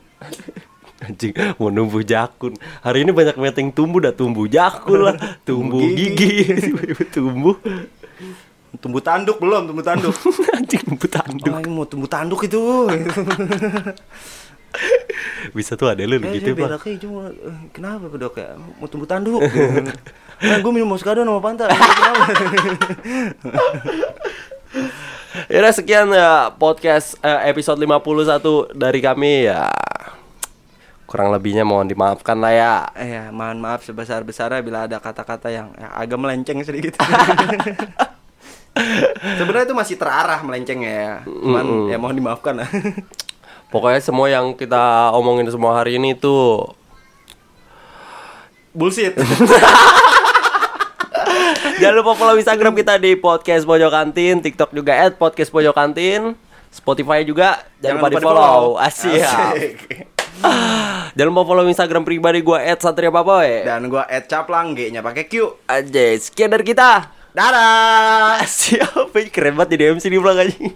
Anjing mau numbuh jakun. Hari ini banyak meeting tumbuh dah tumbuh jakun lah, *laughs* tumbuh gigi, *laughs* tumbuh. Tumbuh tanduk belum? Tumbuh tanduk? *laughs* Anjing tumbuh tanduk. oh, mau tumbuh tanduk itu. Bisa tuh ada lu Eh, gitu, saya Pak. beraknya cuma eh, kenapa dok ya mau tumbuh tanduk? Nah, gue minum moskado sama pantai. Ya sekian ya podcast eh, episode 51 dari kami ya. Kurang lebihnya mohon dimaafkan lah ya. eh, ya mohon maaf sebesar besarnya bila ada kata-kata yang ya, agak melenceng sedikit. *laughs* Sebenarnya itu masih terarah melenceng ya. Cuman ya mohon dimaafkan lah. *laughs* Pokoknya semua yang kita omongin semua hari ini tuh bullshit. *laughs* Jangan lupa follow Instagram kita di podcast pojok kantin, TikTok juga at podcast pojok kantin, Spotify juga. Jangan, lupa di follow. Asyik. *sighs* Jangan lupa follow Instagram pribadi gua at Satria Papoy. dan gua add caplang G-nya pakai Q Aja, sekian dari kita. dadah *laughs* Siapa? Keren banget jadi MC di belakang anjing.